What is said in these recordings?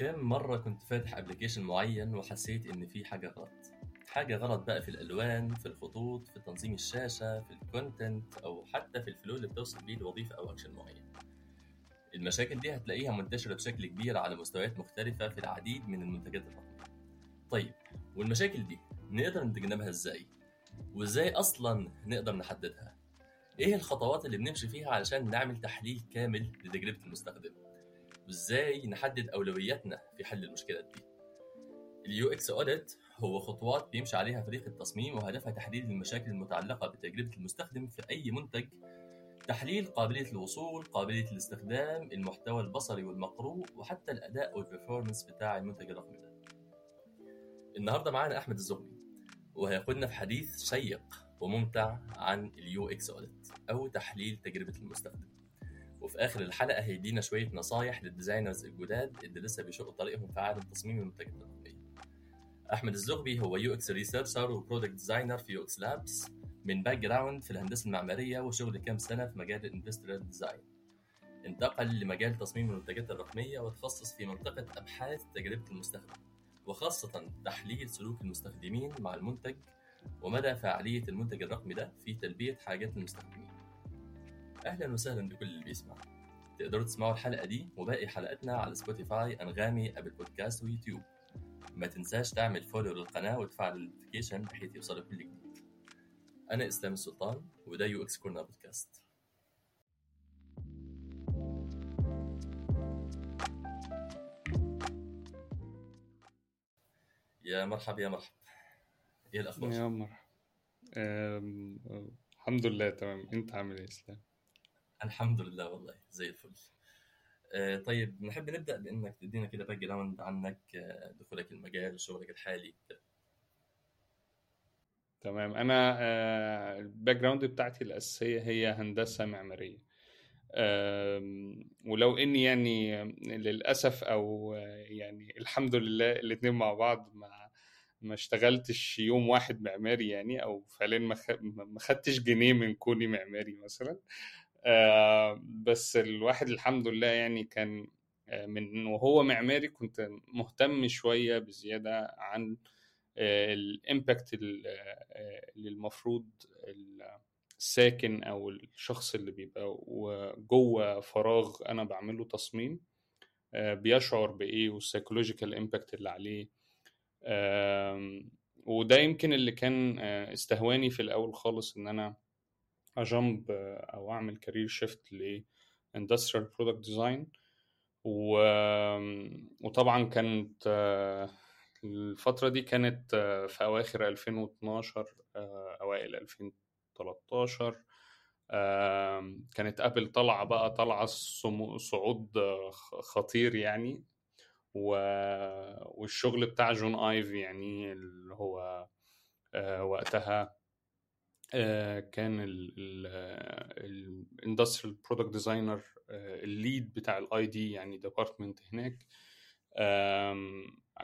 كم مرة كنت فاتح application معين وحسيت إن في حاجة غلط؟ حاجة غلط بقى في الألوان في الخطوط في تنظيم الشاشة في ال content أو حتى في ال flow اللي بتوصل بيه لوظيفة أو اكشن معين. المشاكل دي هتلاقيها منتشرة بشكل كبير على مستويات مختلفة في العديد من المنتجات الرقمية. طيب والمشاكل دي نقدر نتجنبها إزاي؟ وإزاي أصلا نقدر نحددها؟ إيه الخطوات اللي بنمشي فيها علشان نعمل تحليل كامل لتجربة المستخدم؟ وازاي نحدد أولوياتنا في حل المشكلات دي ال UX audit هو خطوات بيمشي عليها فريق التصميم وهدفها تحديد المشاكل المتعلقة بتجربة المستخدم في أي منتج تحليل قابلية الوصول، قابلية الاستخدام، المحتوى البصري والمقروء وحتى الأداء وال performance بتاع المنتج الرقمي ده. النهارده معانا أحمد الزغبي وهياخدنا في حديث شيق وممتع عن ال UX audit أو تحليل تجربة المستخدم. وفي آخر الحلقة هيدينا شوية نصايح لل designers الجداد اللي لسه بيشقوا طريقهم في عالم تصميم المنتجات الرقمية. أحمد الزغبي هو UX researcher و product designer في UX Labs من background في الهندسة المعمارية وشغل كام سنة في مجال ال industrial design انتقل لمجال تصميم المنتجات الرقمية وتخصص في منطقة أبحاث تجربة المستخدم وخاصة تحليل سلوك المستخدمين مع المنتج ومدى فعالية المنتج الرقمي ده في تلبية حاجات المستخدمين أهلا وسهلا بكل اللي بيسمع تقدروا تسمعوا الحلقة دي وباقي حلقاتنا على Spotify أنغامي Apple Podcasts و YouTube. ما تنساش تعمل follow للقناة وتفعل ال notification بحيث يوصلك كل جديد. أنا إسلام السلطان وده UX Corner Podcast. يا مرحبا يا مرحبا إيه الأخبار؟ يا مرحبا أم، الحمد لله تمام. أنت عامل إيه إسلام؟ الحمد لله والله زي الفل. آه، طيب نحب نبدأ بإنك تدينا كده background عنك آه، دخولك المجال وشغلك الحالي. تمام. أنا آه، ال background بتاعتي الأساسية هي هندسة معمارية. ولو اني يعني للأسف أو يعني الحمد لله الاتنين مع بعض ما ما اشتغلتش يوم واحد معماري يعني أو فعليا ما خدتش جنيه من كوني معماري مثلا. بس الواحد الحمد لله يعني كان آه، من وهو معماري كنت مهتم شوية بزيادة عن الإمباكت اللي المفروض الساكن أو الشخص اللي بيبقى جوه فراغ أنا بعمله تصميم آه، بيشعر بإيه وال psychological impact اللي عليه وده يمكن اللي كان آه، استهواني في الأول خالص إن أنا أ jump أو أعمل career shift ل industrial product design و... وطبعا كانت آه، الفترة دي كانت آه، في أواخر 2012 آه، أوائل 2013 آم، كانت Apple طالعة بقى طالعة صعود آه، خطير يعني. والشغل بتاع جون ايف يعني اللي هو آه، وقتها آه، كان ال industrial product designer ال lead بتاع ال ID يعني department هناك.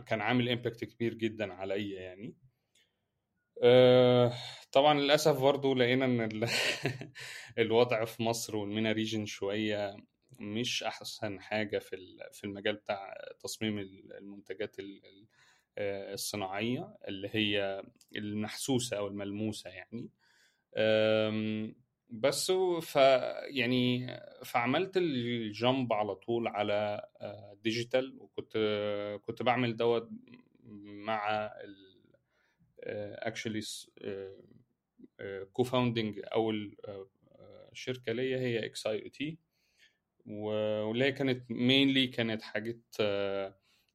كان عامل impact كبير جدا عليا يعني. آه، طبعا للأسف برضو لقينا إن ال- الوضع في مصر وال MENA region شوية مش أحسن حاجة في في المجال بتاع تصميم المنتجات ال- ال- آه، الصناعية اللي هي المحسوسه أو الملموسة يعني. بس ف يعني فعملت ال jump على طول على digital وكنت كنت بعمل دوت مع actually co-founding أول آه، آه، شركة ليا هي XIoT. واللي كانت mainly كانت حاجات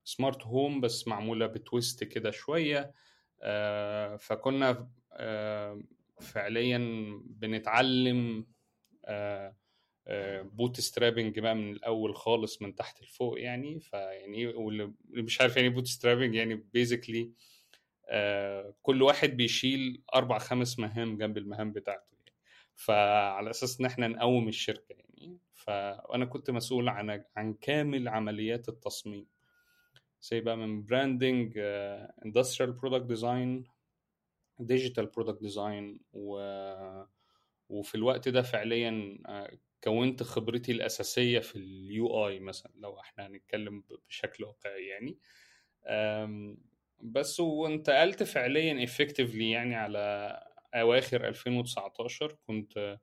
smart home بس معمولة ب twist كده شوية. آه، فكنا آه، فعليا بنتعلم bootstrapping بقى من الأول خالص من تحت لفوق يعني. فيعني واللي مش عارف يعني bootstrapping يعني basically كل واحد بيشيل أربع خمس مهام جنب المهام بتاعته يعني. فعلى أساس إن إحنا نقوم الشركة يعني. فأنا كنت مسؤول عن عن كامل عمليات التصميم. زي بقى من branding industrial product design digital product design وفي الوقت ده فعليا آه، كونت خبرتي الأساسية في ال UI مثلا لو إحنا هنتكلم بشكل واقعي يعني. بس وانتقلت فعليا effectively يعني على أواخر 2019 كنت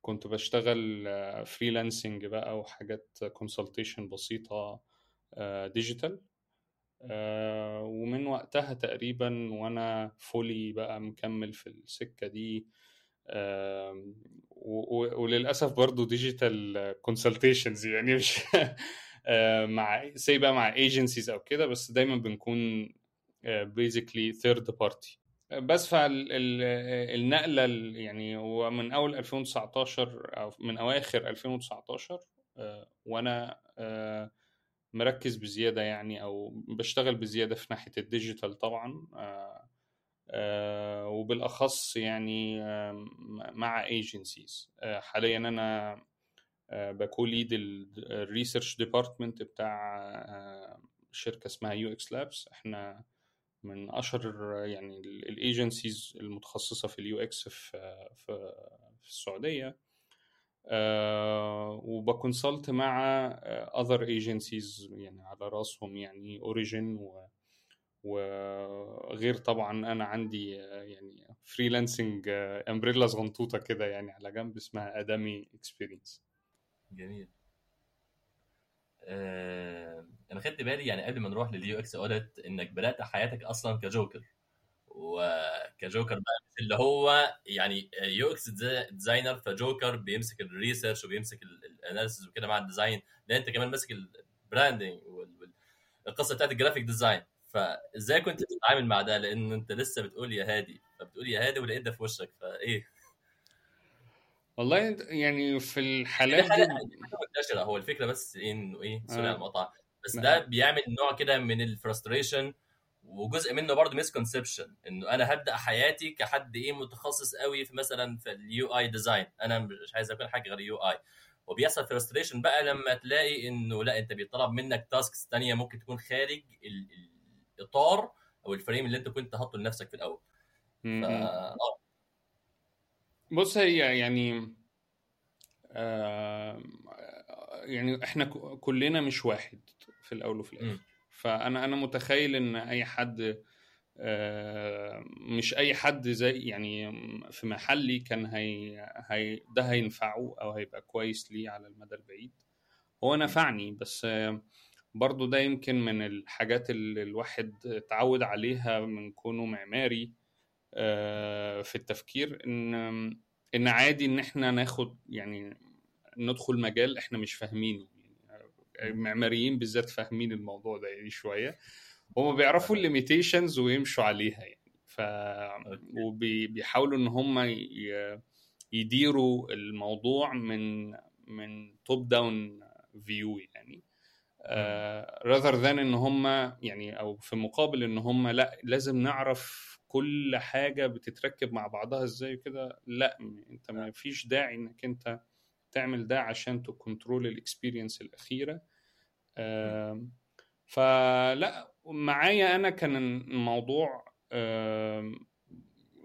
كنت بشتغل freelancing بقى وحاجات consultation بسيطة digital ومن وقتها تقريبا وأنا fully بقى مكمل في السكة دي. وللأسف برضو digital consultations يعني مش مع سي بقى مع agencies أو كده بس دايما بنكون basically third party بس فالنقله يعني هو من اول 2019 أو من أواخر 2019 وأنا مركز بزيادة يعني أو بشتغل بزيادة في ناحية ال digital طبعا وبالأخص يعني مع agencies حاليا أنا بكون lead ال research department بتاع شركة اسمها UX Labs إحنا من أشهر يعني ال agencies المتخصصة في ال UX في في السعودية. وب consult مع other agencies يعني على راسهم يعني Origin و وغير طبعا أنا عندي يعني freelancing umbrella صغنطوطه كده يعني على جنب اسمها ادامي experience جميل. آه، أنا خدت بالي يعني قبل ما نروح لل UX audit إنك بدأت حياتك أصلا كجوكر. وكجوكر بقى اللي هو يعني UX designer ف joker بيمسك ال research وبيمسك ال analysis وكده مع ال design لا انت كمان ماسك ال branding والقصة بتاعت ال graphic design فازاي كنت بتتعامل مع ده؟ لأن انت لسه بتقول يا هادي. فبتقول يا هادي ولقيت ده في وشك فإيه؟ والله يعني في الحالات دي منتشرة. هو الفكرة بس انه إيه؟ sorry على المقاطعة. بس ده بيعمل نوع كده من ال frustration وجزء منه برضه misconception إنه أنا هبدأ حياتي كحد إيه متخصص قوي في مثلا في ال UI design أنا مش عايز أكون حاجة غير UI وبيحصل frustration بقى لما تلاقي إنه لا أنت بيطلب منك tasks تانية ممكن تكون خارج الإطار أو ال frame اللي أنت كنت حاطه لنفسك في الأول. ف... بص هي يعني آه يعني إحنا كلنا مش واحد في الأول وفي الآخر. فانا أنا متخيل إن أي حد آه مش أي حد زي يعني في محلي كان هي, هي ده هينفعه أو هيبقى كويس ليه على المدى البعيد. هو نفعني بس برضو ده يمكن من الحاجات اللي الواحد اتعود عليها من كونه معماري آه في التفكير إن إن عادي إن إحنا ناخد يعني ندخل مجال إحنا مش فاهمينه. المعماريين بالذات فاهمين الموضوع ده يعني شوية. هم بيعرفوا ال limitations ويمشوا عليها يعني. ف وبيحاولوا إن هم يديروا الموضوع من من top down view يعني. rather uh, than إن هم يعني أو في مقابل إن هم لأ لازم نعرف كل حاجة بتتركب مع بعضها إزاي كده لأ أنت ما فيش داعي إنك أنت تعمل ده عشان ت control ال experience الأخيرة. فلا معايا أنا كان الموضوع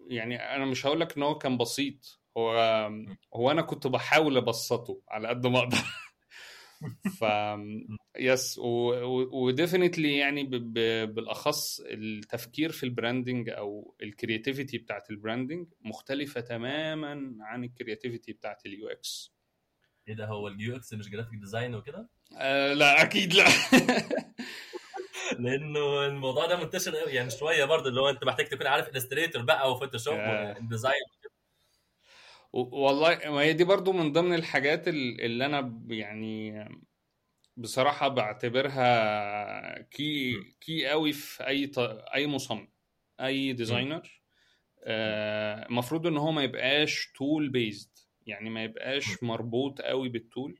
يعني أنا مش هقول لك إن هو كان بسيط. هو هو أنا كنت بحاول أبسطه على قد ما أقدر. ف yes و definitely يعني ب... بالأخص التفكير في ال branding أو ال creativity بتاعت ال branding مختلفة تماما عن الكرياتيفيتي بتاعت اليو إكس إيه ده هو ال UX مش graphic design وكده؟ آه لا أكيد لا. لأنه الموضوع ده منتشر قوي يعني شوية برضه اللي هو أنت محتاج تكون عارف Illustrator بقى و Photoshop وال design والله ما هي دي برضو من ضمن الحاجات اللي أنا يعني بصراحة بعتبرها key key قوي في أي ط... أي مصمم أي designer المفروض إن هو ما يبقاش tool based يعني ما يبقاش مربوط قوي بال tool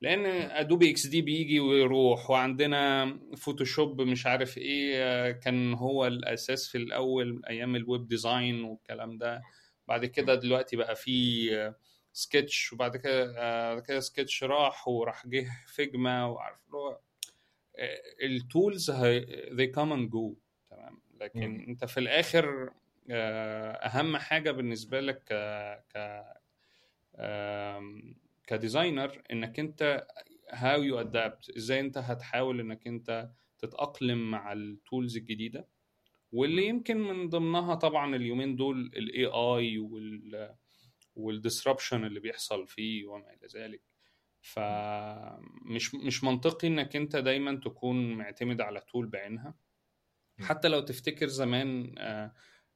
لأن Adobe XD بيجي ويروح وعندنا Photoshop مش عارف إيه كان هو الأساس في الأول أيام ال web design والكلام ده. بعد كده دلوقتي بقى في سكتش وبعد كده بعد كده سكتش راح وراح جه Figma وعارف له ال tools they come and go. تمام؟ لكن م. أنت في الآخر أهم حاجة بالنسبة لك ك ك designer إنك أنت how you adapt إزاي أنت هتحاول إنك أنت تتأقلم مع ال tools الجديدة. واللي يمكن من ضمنها طبعا اليومين دول ال AI وال وال disruption اللي بيحصل فيه وما إلى ذلك. فمش مش منطقي إنك أنت دايما تكون معتمد على tool بعينها. حتى لو تفتكر زمان آه،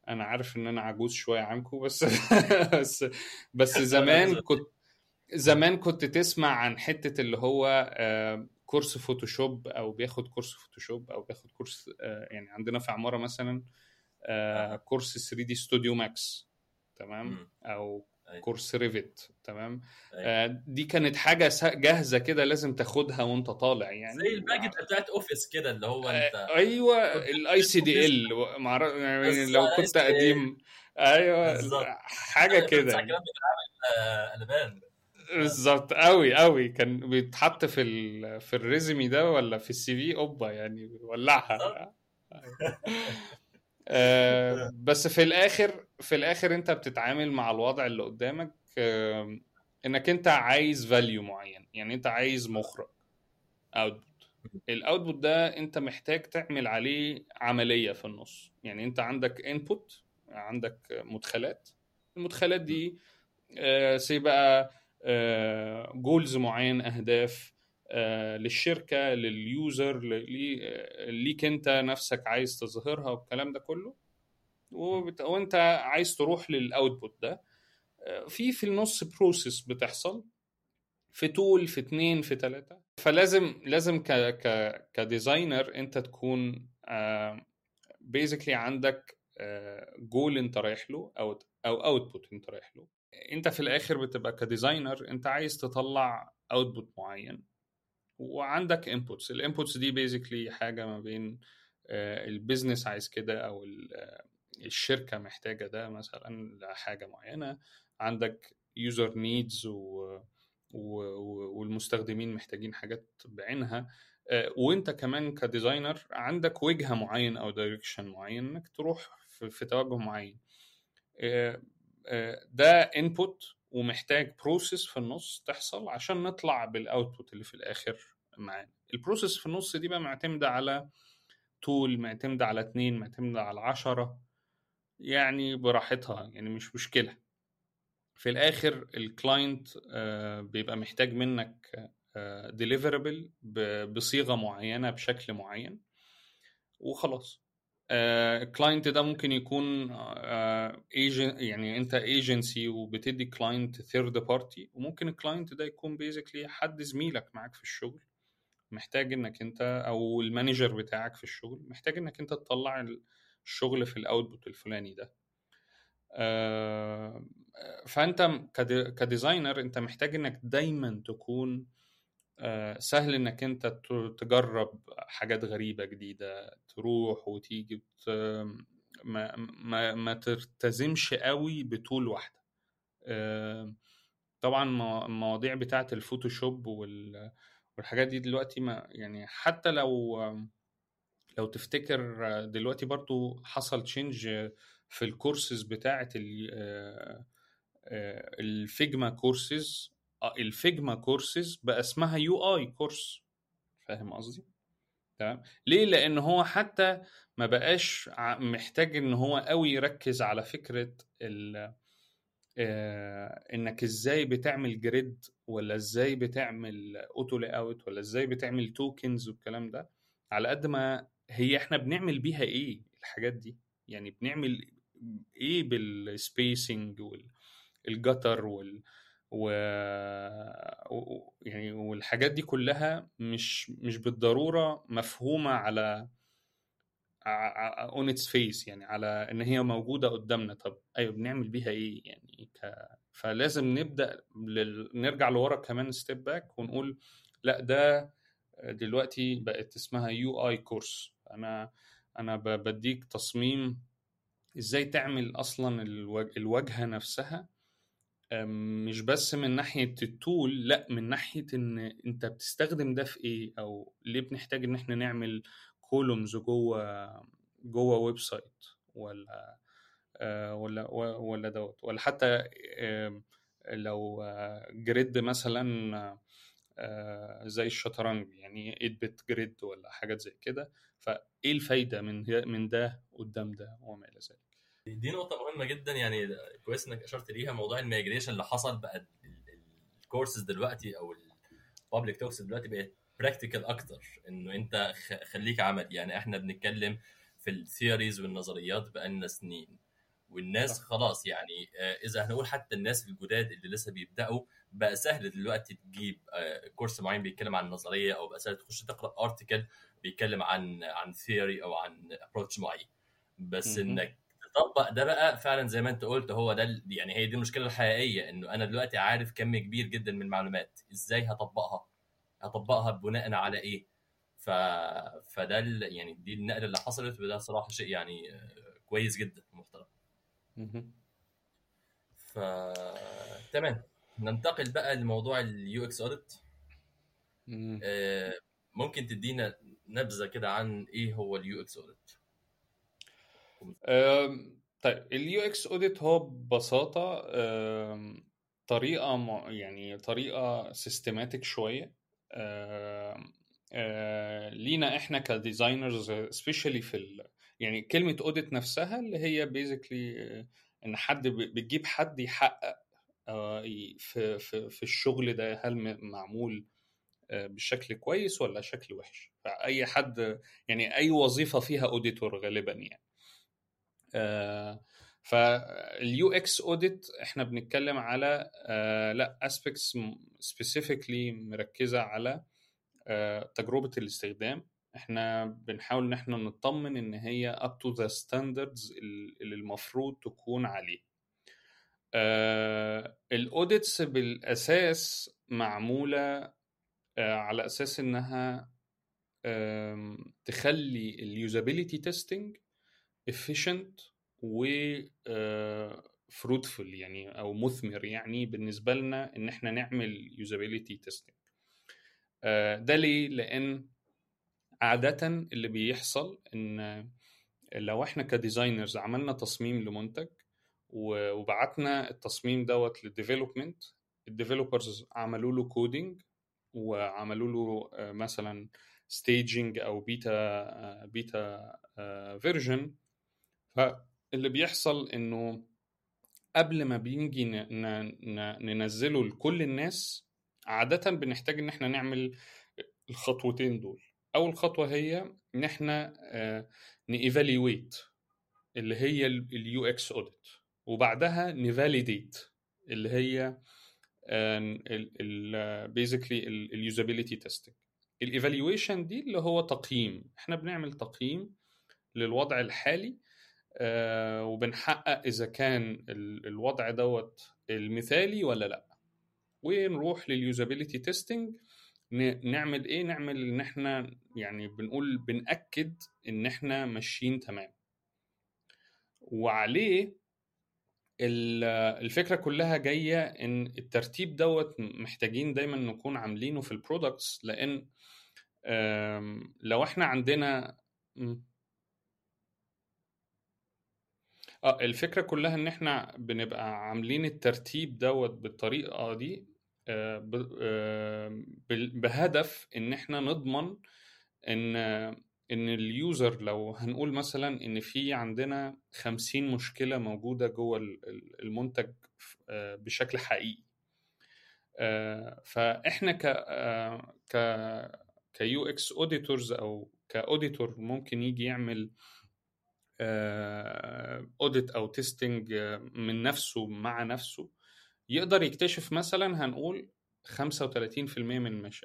أنا عارف إن أنا عجوز شوية عنكم بس بس بس زمان كنت زمان كنت تسمع عن حتة اللي هو آه، course Photoshop أو بياخد course Photoshop أو بياخد course آه، يعني عندنا في عمارة مثلا آه، course 3D Studio Max تمام. أو أيوة. course Revit تمام أيوة. آه، دي كانت حاجة جاهزة كده لازم تاخدها وأنت طالع يعني زي ال package بتاعت Office كده اللي هو أنت آه، أيوه ال ICDL يعني لو كنت ICDL. قديم أيوه. حاجة كده يعني. بيتعمل آه، قلبان بالظبط. قوي قوي كان بيتحط في ال... في ال resume ده ولا في ال CV؟ أوبا يعني ولعها آه بس في الآخر في الآخر أنت بتتعامل مع الوضع اللي قدامك آه إنك أنت عايز value معين. يعني أنت عايز مخرج output ال output ده أنت محتاج تعمل عليه عملية في النص. يعني أنت عندك input عندك مدخلات. المدخلات دي آه سي بقى goals معين أهداف آه، للشركة لل user آه، ليك أنت نفسك عايز تظهرها والكلام ده كله. وأنت عايز تروح لل output ده. آه، في في النص process بتحصل في tool في اتنين في تلاتة. فلازم لازم ك ك ك designer أنت تكون basically عندك جول أنت رايح له أو أو output أنت رايح له. انت في الآخر بتبقى ك designer انت عايز تطلع output معين وعندك inputs ال inputs دي basically حاجة ما بين ال business عايز كده أو آه، الشركة محتاجة ده مثلا لحاجة معينة. عندك user needs والمستخدمين محتاجين حاجات بعينها آه، وانت كمان ك designer عندك وجهة معين أو direction معين إنك تروح في, توجه معين. آه، آه، ده input ومحتاج process في النص تحصل عشان نطلع بال output اللي في الآخر معانا. ال process في النص دي بقى معتمدة على tool معتمدة على اتنين معتمدة على عشرة يعني براحتها يعني مش مشكلة. في الآخر ال client بيبقى محتاج منك deliverable بصيغة معينة بشكل معين وخلاص. ال client ده ممكن يكون agen يعني انت ايجنسي وبتدي client third party وممكن ال client ده يكون basically حد زميلك معاك في الشغل محتاج انك انت أو ال manager بتاعك في الشغل محتاج انك انت تطلع الشغل في ال output الفلاني ده. آه، فانت كدي- ك designer انت محتاج انك دايما تكون آه، سهل إنك أنت تجرب حاجات غريبة جديدة تروح وتيجي وت- ما, ما, ما تلتزمش قوي بطول واحدة. آه، طبعا مو- المواضيع بتاعة ال Photoshop وال- والحاجات دي دلوقتي ما يعني حتى لو لو تفتكر دلوقتي برضو حصل change في الكورسز بتاعة ال- آه، آه، ال Figma courses آه، ال Figma courses بقى اسمها UI course فاهم قصدي؟ تمام ليه؟ لأن هو حتى ما بقاش محتاج إن هو قوي يركز على فكرة ال آه، إنك إزاي بتعمل grid ولا إزاي بتعمل auto layout ولا إزاي بتعمل tokens والكلام ده على قد ما هي إحنا بنعمل بيها إيه الحاجات دي يعني بنعمل إيه بال spacing وال gutter وال و... و... يعني والحاجات دي كلها مش مش بالضرورة مفهومة على on its face يعني على إن هي موجودة قدامنا. طب أيوه بنعمل بيها إيه؟ يعني ك... فلازم نبدأ لل... نرجع لورا كمان step back ونقول لأ ده دلوقتي بقت اسمها UI course أنا أنا بديك تصميم إزاي تعمل أصلا الواجهة نفسها مش بس من ناحية ال tool لأ من ناحية إن أنت بتستخدم ده في إيه؟ أو ليه بنحتاج إن إحنا نعمل columns جوه جوه website ولا آه، ولا ولا دوت؟ ولا حتى لو grid مثلا آه، زي الشطرنج يعني 8 bit grid ولا حاجات زي كده فإيه الفايدة من من ده قدام ده وما إلى ذلك؟ دي نقطة مهمة جدا يعني كويس إنك أشرت ليها. موضوع ال migration اللي حصل بقى الكورسز دلوقتي أو ال public talks دلوقتي بقت practical أكتر. إنه أنت خليك عمل. يعني إحنا بنتكلم في ال theories والنظريات بقالنا سنين. والناس خلاص يعني آه، إذا هنقول حتى الناس الجداد اللي لسه بيبدأوا بقى سهل دلوقتي تجيب آه، course معين بيتكلم عن نظريه أو بقى سهل تخش تقرأ article بيتكلم عن عن theory أو عن approach معين. بس إنك تطبق ده بقى فعلا زي ما انت قلت هو ده يعني هي دي المشكلة الحقيقية إنه أنا دلوقتي عارف كم كبير جدا من المعلومات. إزاي هطبقها؟ هطبقها بناء على إيه؟ ف... فده ال... يعني دي النقلة اللي حصلت وده صراحة شيء يعني آه، كويس جدا محترم. ف تمام. ننتقل بقى لموضوع ال UX audit ممكن تدينا نبذة كده عن إيه هو ال UX audit طيب ال U X audit هو ببساطة طريقة يعني طريقة systematic شوية. لينا إحنا ك designers specially في ال... يعني كلمة audit نفسها اللي هي basically إن حد بتجيب حد يحقق آه، في في في الشغل ده هل معمول بشكل كويس ولا شكل وحش. فأي حد يعني أي وظيفة فيها auditor غالبا يعني. فال UX audit إحنا بنتكلم على لأ aspects specifically مركزة على تجربة الاستخدام. إحنا بنحاول إن إحنا نطمن إن هي up to the standards اللي المفروض تكون عليه. آه ال audits بالأساس معمولة آه على أساس إنها آه تخلي ال usability testing efficient و fruitful يعني أو مثمر يعني بالنسبة لنا إن إحنا نعمل usability testing ده ليه؟ لأن عادة اللي بيحصل إن لو إحنا ك designers عملنا تصميم لمنتج وبعتنا التصميم دوت لل development ال developers عملوا له coding وعملوا له آه، مثلا staging أو beta beta version فاللي بيحصل إنه قبل ما بنيجي ننزله لكل الناس عادة بنحتاج إن إحنا نعمل الخطوتين دول. أول خطوة هي إن إحنا آه، ن evaluate اللي هي ال UX audit وبعدها ن validate اللي هي basically ال usability testing ال evaluation دي اللي هو تقييم. إحنا بنعمل تقييم للوضع الحالي وبنحقق إذا كان الوضع دوت المثالي ولا لأ. ونروح لل usability testing نعمل إيه؟ نعمل إن إحنا يعني بنقول بنأكد إن إحنا ماشيين تمام. وعليه الفكرة كلها جاية إن الترتيب دوت محتاجين دايما نكون عاملينه في ال products لأن لو إحنا عندنا آه الفكرة كلها إن إحنا بنبقى عاملين الترتيب دوت بالطريقة دي بهدف إن إحنا نضمن إن إن ال user لو هنقول مثلا إن في عندنا 50 مشكلة موجودة جوه المنتج بشكل حقيقي. فإحنا ك ك ك UX auditors أو ك auditor ممكن يجي يعمل audit أو testing من نفسه مع نفسه يقدر يكتشف مثلا هنقول 35% من مش...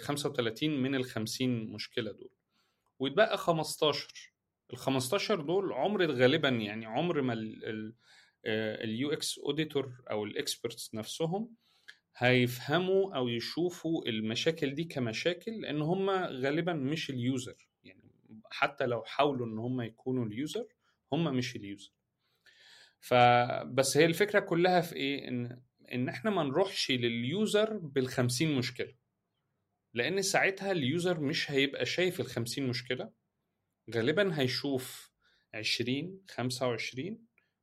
35 من ال 50 مشكلة دول. ويتبقى 15 ال 15 دول عمر غالبا يعني عمر ما ال UX auditor أو ال experts نفسهم هيفهموا أو يشوفوا المشاكل دي كمشاكل لأن هم غالبا مش ال user حتى لو حاولوا إن هم يكونوا ال user هم مش ال user. فبس هي الفكرة كلها في إيه؟ إن إن إحنا ما نروحش لل user بال 50 مشكلة. لأن ساعتها ال user مش هيبقى شايف ال 50 مشكلة. غالبا هيشوف 20 25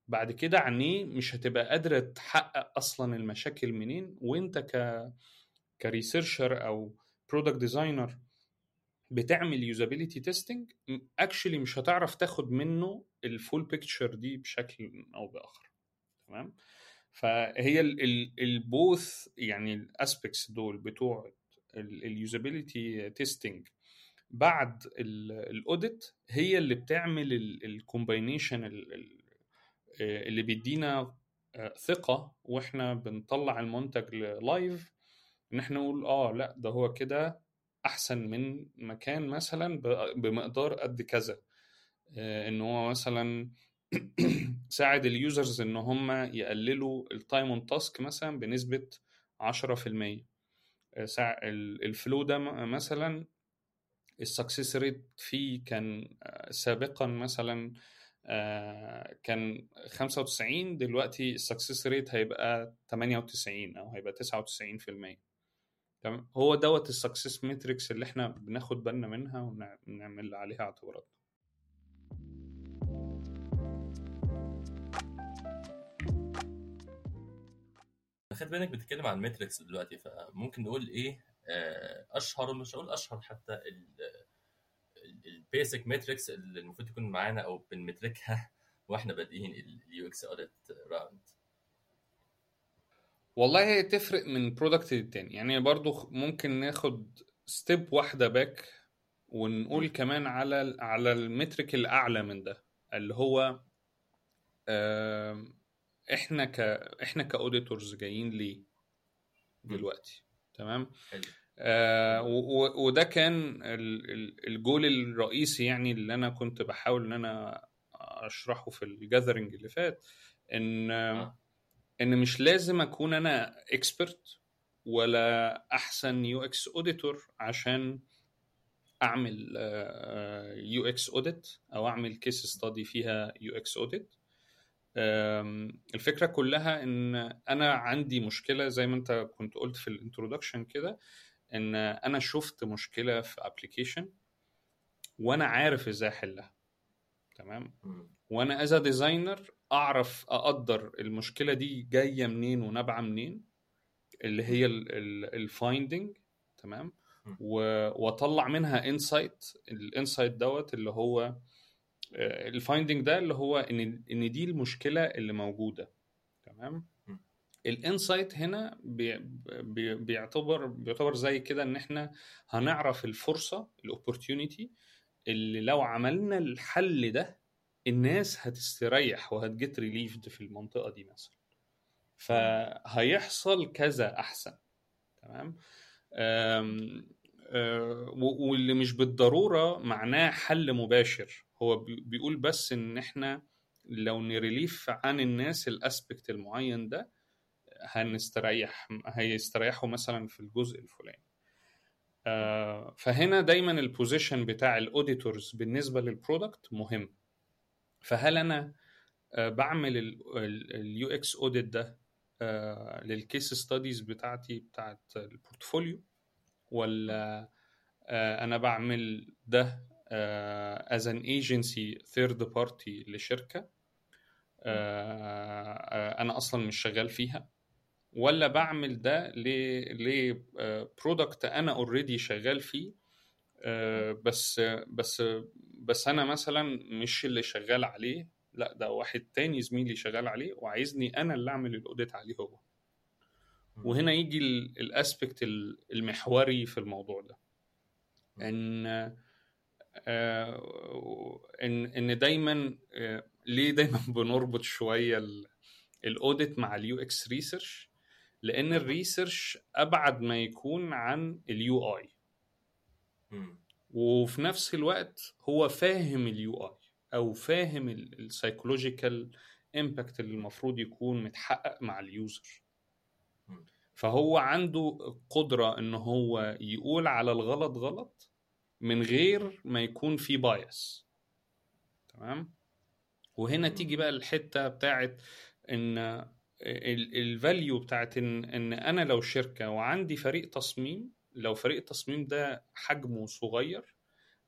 بعد كده عينيه مش هتبقى قادرة تحقق أصلا المشاكل منين. وإنت ك ك researcher أو product designer بتعمل usability testing actually مش هتعرف تاخد منه ال full picture دي بشكل أو بآخر. تمام؟ فهي ال both يعني ال aspects دول بتوع ال usability testing بعد ال audit هي اللي بتعمل ال combination اللي بيدينا ثقة وإحنا بنطلع المنتج live إن إحنا نقول آه لأ ده هو كده أحسن من مكان مثلا بمقدار قد كذا. إن هو مثلا ساعد ال users إن هم يقللوا ال time on task مثلا بنسبة 10% ال flow ده مثلا ال success rate فيه كان سابقا مثلا كان 95 دلوقتي ال success rate هيبقى 98 أو هيبقى 99% تمام؟ هو دوت ال success metrics اللي إحنا بناخد بالنا منها ونعمل عليها اعتبارات. خد بالك بتتكلم عن ال metrics دلوقتي فممكن نقول إيه أشهر مش هقول أشهر حتى ال basic metrics اللي المفروض تكون معانا أو بن metric ها وإحنا بادئين ال UX audit round والله هي تفرق من product للتاني. يعني برضو ممكن ناخد step واحدة back ونقول كمان على على ال metric الأعلى من ده اللي هو إحنا ك إحنا ك auditors جايين ليه دلوقتي. تمام؟ آه وده كان الجول الرئيسي يعني اللي أنا كنت بحاول إن أنا أشرحه في ال gathering اللي فات إن آه. إن مش لازم أكون أنا expert ولا أحسن UX auditor عشان أعمل UX audit أو أعمل case study فيها UX audit الفكرة كلها إن أنا عندي مشكلة زي ما أنت كنت قلت في ال introduction كده إن أنا شفت مشكلة في application وأنا عارف إزاي أحلها. تمام؟ وأنا as designer أعرف أقدر المشكلة دي جاية منين ونابعة منين اللي هي ال finding تمام؟ وأطلع منها insight ال insight دوت اللي هو ال finding ده اللي هو إن إن دي المشكلة اللي موجودة تمام؟ ال insight هنا بي بي بيعتبر بيعتبر زي كده إن إحنا هنعرف الفرصة ال opportunity اللي لو عملنا الحل ده الناس هتستريح وهت get relieved في المنطقة دي مثلا. فهيحصل كذا أحسن تمام؟ واللي مش بالضرورة معناه حل مباشر. هو بيقول بس إن إحنا لو ن relieve عن الناس ال aspect المعين ده هنستريح هيستريحوا مثلا في الجزء الفلاني. فهنا دايما ال position بتاع ال auditors بالنسبة لل product مهم. فهل أنا بعمل ال UX audit ده لل case studies بتاعتي بتاعت ال portfolio ولا أنا بعمل ده as an agency third party لشركة؟ أنا أصلا مش شغال فيها. ولا بعمل ده ل product أنا already شغال فيه بس بس بس أنا مثلا مش اللي شغال عليه لأ ده واحد تاني زميلي شغال عليه وعايزني أنا اللي أعمل ال audit عليه هو. وهنا يجي ال aspect المحوري في الموضوع ده. إن إن إن دايما ليه دايما بنربط شوية ال audit مع ال UX research لأن ال research أبعد ما يكون عن ال UI وفي نفس الوقت هو فاهم ال UI أو فاهم ال psychological impact اللي المفروض يكون متحقق مع ال user فهو عنده قدرة إن هو يقول على الغلط غلط من غير ما يكون في bias تمام؟ وهنا تيجي بقى الحتة بتاعت إن ال value بتاعت إن إن أنا لو شركة وعندي فريق تصميم لو فريق التصميم ده حجمه صغير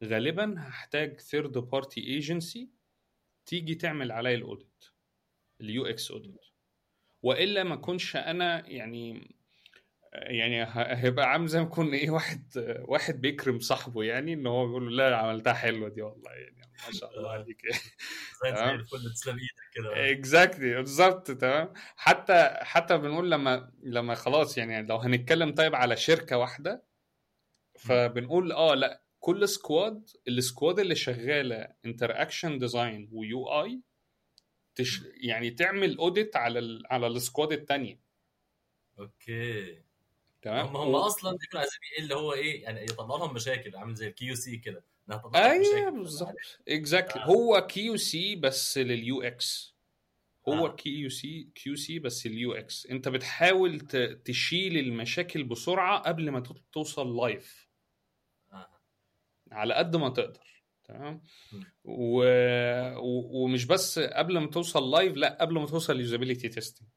غالبا هحتاج third party agency تيجي تعمل عليا ال audit ال UX audit وإلا ما اكونش أنا يعني يعني هيبقى عامل زي ما يكون إيه واحد واحد بيكرم صاحبه يعني إن هو بيقول له لا عملتها حلوة دي والله يعني ما شاء الله عليك. زي زي تمام. كده. Exactly بالظبط تمام؟ حتى حتى بنقول لما لما خلاص يعني لو هنتكلم طيب على شركة واحدة فبنقول آه لأ كل squad ال squad اللي شغالة interaction design و UI تش يعني تعمل audit على ال على ال squad الثانية Okay. تمام هم هم و- أصلا بيكونوا عايزين إيه اللي هو إيه يعني يطلع لهم مشاكل عامل زي ال QC كده أيوه بالظبط Exactly. هو QC بس لل UX هو. كيو سي كيو سي بس اليو إكس أنت بتحاول ت- تشيل المشاكل بسرعة قبل ما تو- توصل live آه. على قد ما تقدر تمام. و... و... ومش بس قبل ما توصل live لأ قبل ما توصل usability testing.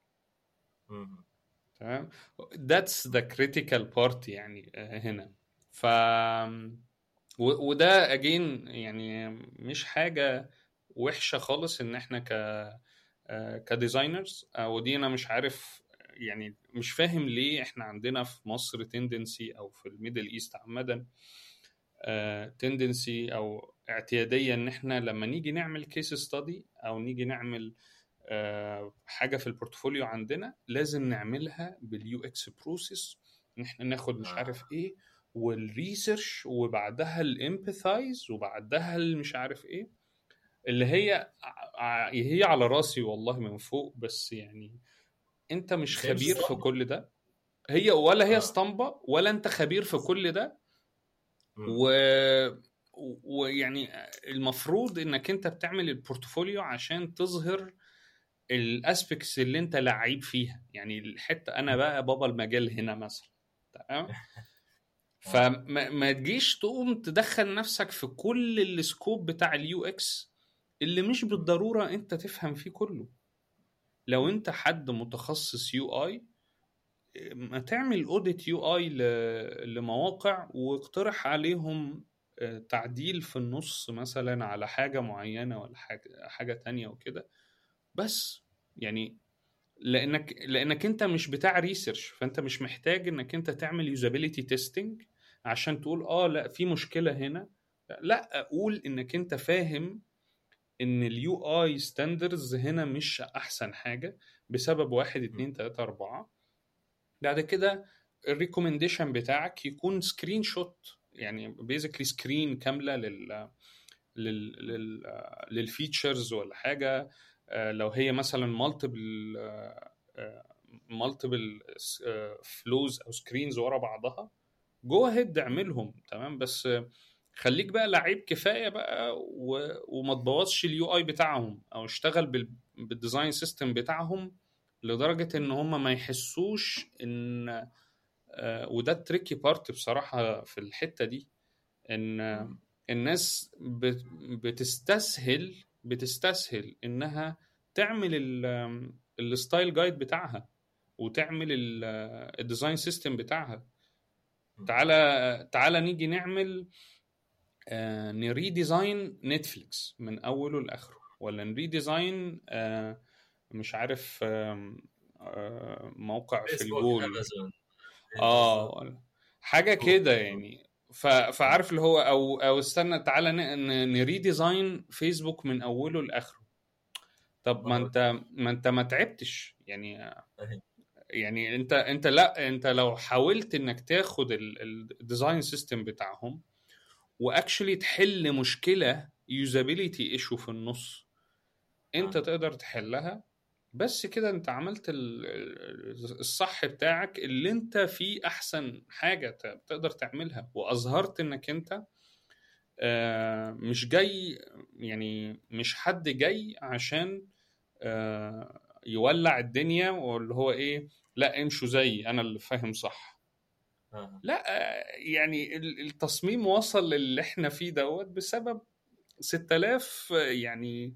تمام؟ That's the critical part يعني آه، هنا. ف وده again يعني مش حاجة وحشة خالص إن إحنا ك آه، ك designers آه، ودي أنا مش عارف يعني مش فاهم ليه إحنا عندنا في مصر tendency أو في الميدل إيست عامة tendency أو اعتيادية إن إحنا لما نيجي نعمل case study أو نيجي نعمل آه، حاجة في ال portfolio عندنا لازم نعملها بال UX process إن إحنا ناخد مش آه. عارف إيه وال research وبعدها ال empathize وبعدها مش عارف إيه اللي هي هي على راسي والله من فوق بس يعني أنت مش خبير في. كل ده هي ولا هي آه. اسطمبة ولا أنت خبير في كل ده. و ويعني المفروض إنك أنت بتعمل ال portfolio عشان تظهر ال aspects اللي انت لعيب فيها. يعني الحتة أنا بقى بابا المجال هنا مثلا. تمام؟ فما ما تجيش تقوم تدخل نفسك في كل ال scope بتاع ال UX اللي مش بالضرورة أنت تفهم فيه كله. لو أنت حد متخصص UI ما تعمل audit UI لمواقع واقترح عليهم آه، تعديل في النص مثلا على حاجة معينة ولا حاجة حاجة تانية وكده. بس. يعني لأنك لأنك أنت مش بتاع research فأنت مش محتاج إنك أنت تعمل usability testing عشان تقول آه لأ في مشكلة هنا. لأ أقول إنك أنت فاهم إن ال UI standards هنا مش أحسن حاجة بسبب واحد اتنين تلاتة أربعة. بعد كده ال recommendation بتاعك يكون screenshot يعني basically screen كاملة لل لل لل لل features ولا حاجة. آه، لو هي مثلا multiple multiple flows أو screens ورا بعضها go ahead اعملهم تمام؟ بس آه، خليك بقى لعيب كفاية بقى و... وما تبوظش ال UI بتاعهم أو اشتغل بال... بال design system بتاعهم لدرجة إن هم ما يحسوش إن آه، وده ال tricky part بصراحة في الحتة دي إن آه، الناس بت- بتستسهل بتستسهل إنها تعمل ال- ال style guide بتاعها وتعمل ال- ال design system بتاعها. تعالى تعالى نيجي نعمل آه، ن redesign نتفليكس من أوله لآخره ولا ن redesign آه، مش عارف آه، موقع في الجول آه حاجة كده يعني. ف... فعارف اللي هو أو أو استنى تعالى ن... ن redesign فيسبوك من أوله لآخره طب ما أنت ما أنت ما تعبتش يعني. يعني أنت أنت لأ أنت لو حاولت إنك تاخد ال design system بتاعهم و actually تحل مشكلة usability issue في النص أنت. تقدر تحلها بس كده انت عملت ال- ال- الصح بتاعك اللي انت فيه احسن حاجة تقدر تعملها وأظهرت انك انت آه، مش جاي يعني مش حد جاي عشان آه، يولع الدنيا واللي هو إيه لا امشوا زيي أنا اللي فاهم صح آه. لا يعني ال- التصميم وصل للي إحنا فيه دوت بسبب 6000 يعني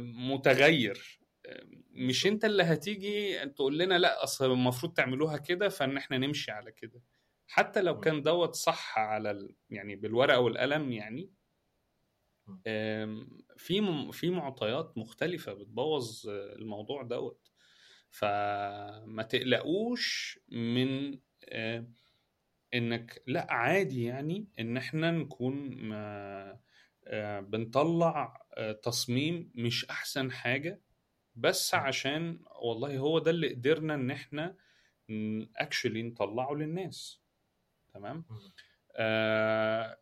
متغير مش انت اللي هتيجي تقول لنا لا أصل المفروض تعملوها كده فإن إحنا نمشي على كده. حتى لو كان دوت صح على ال... يعني بالورقة والقلم يعني في في معطيات مختلفة بتبوظ الموضوع دوت. فما تقلقوش من إنك لا عادي يعني إن إحنا نكون ما بنطلع تصميم مش أحسن حاجة. بس عشان والله هو ده اللي قدرنا إن إحنا actually نطلعه للناس. تمام؟ آه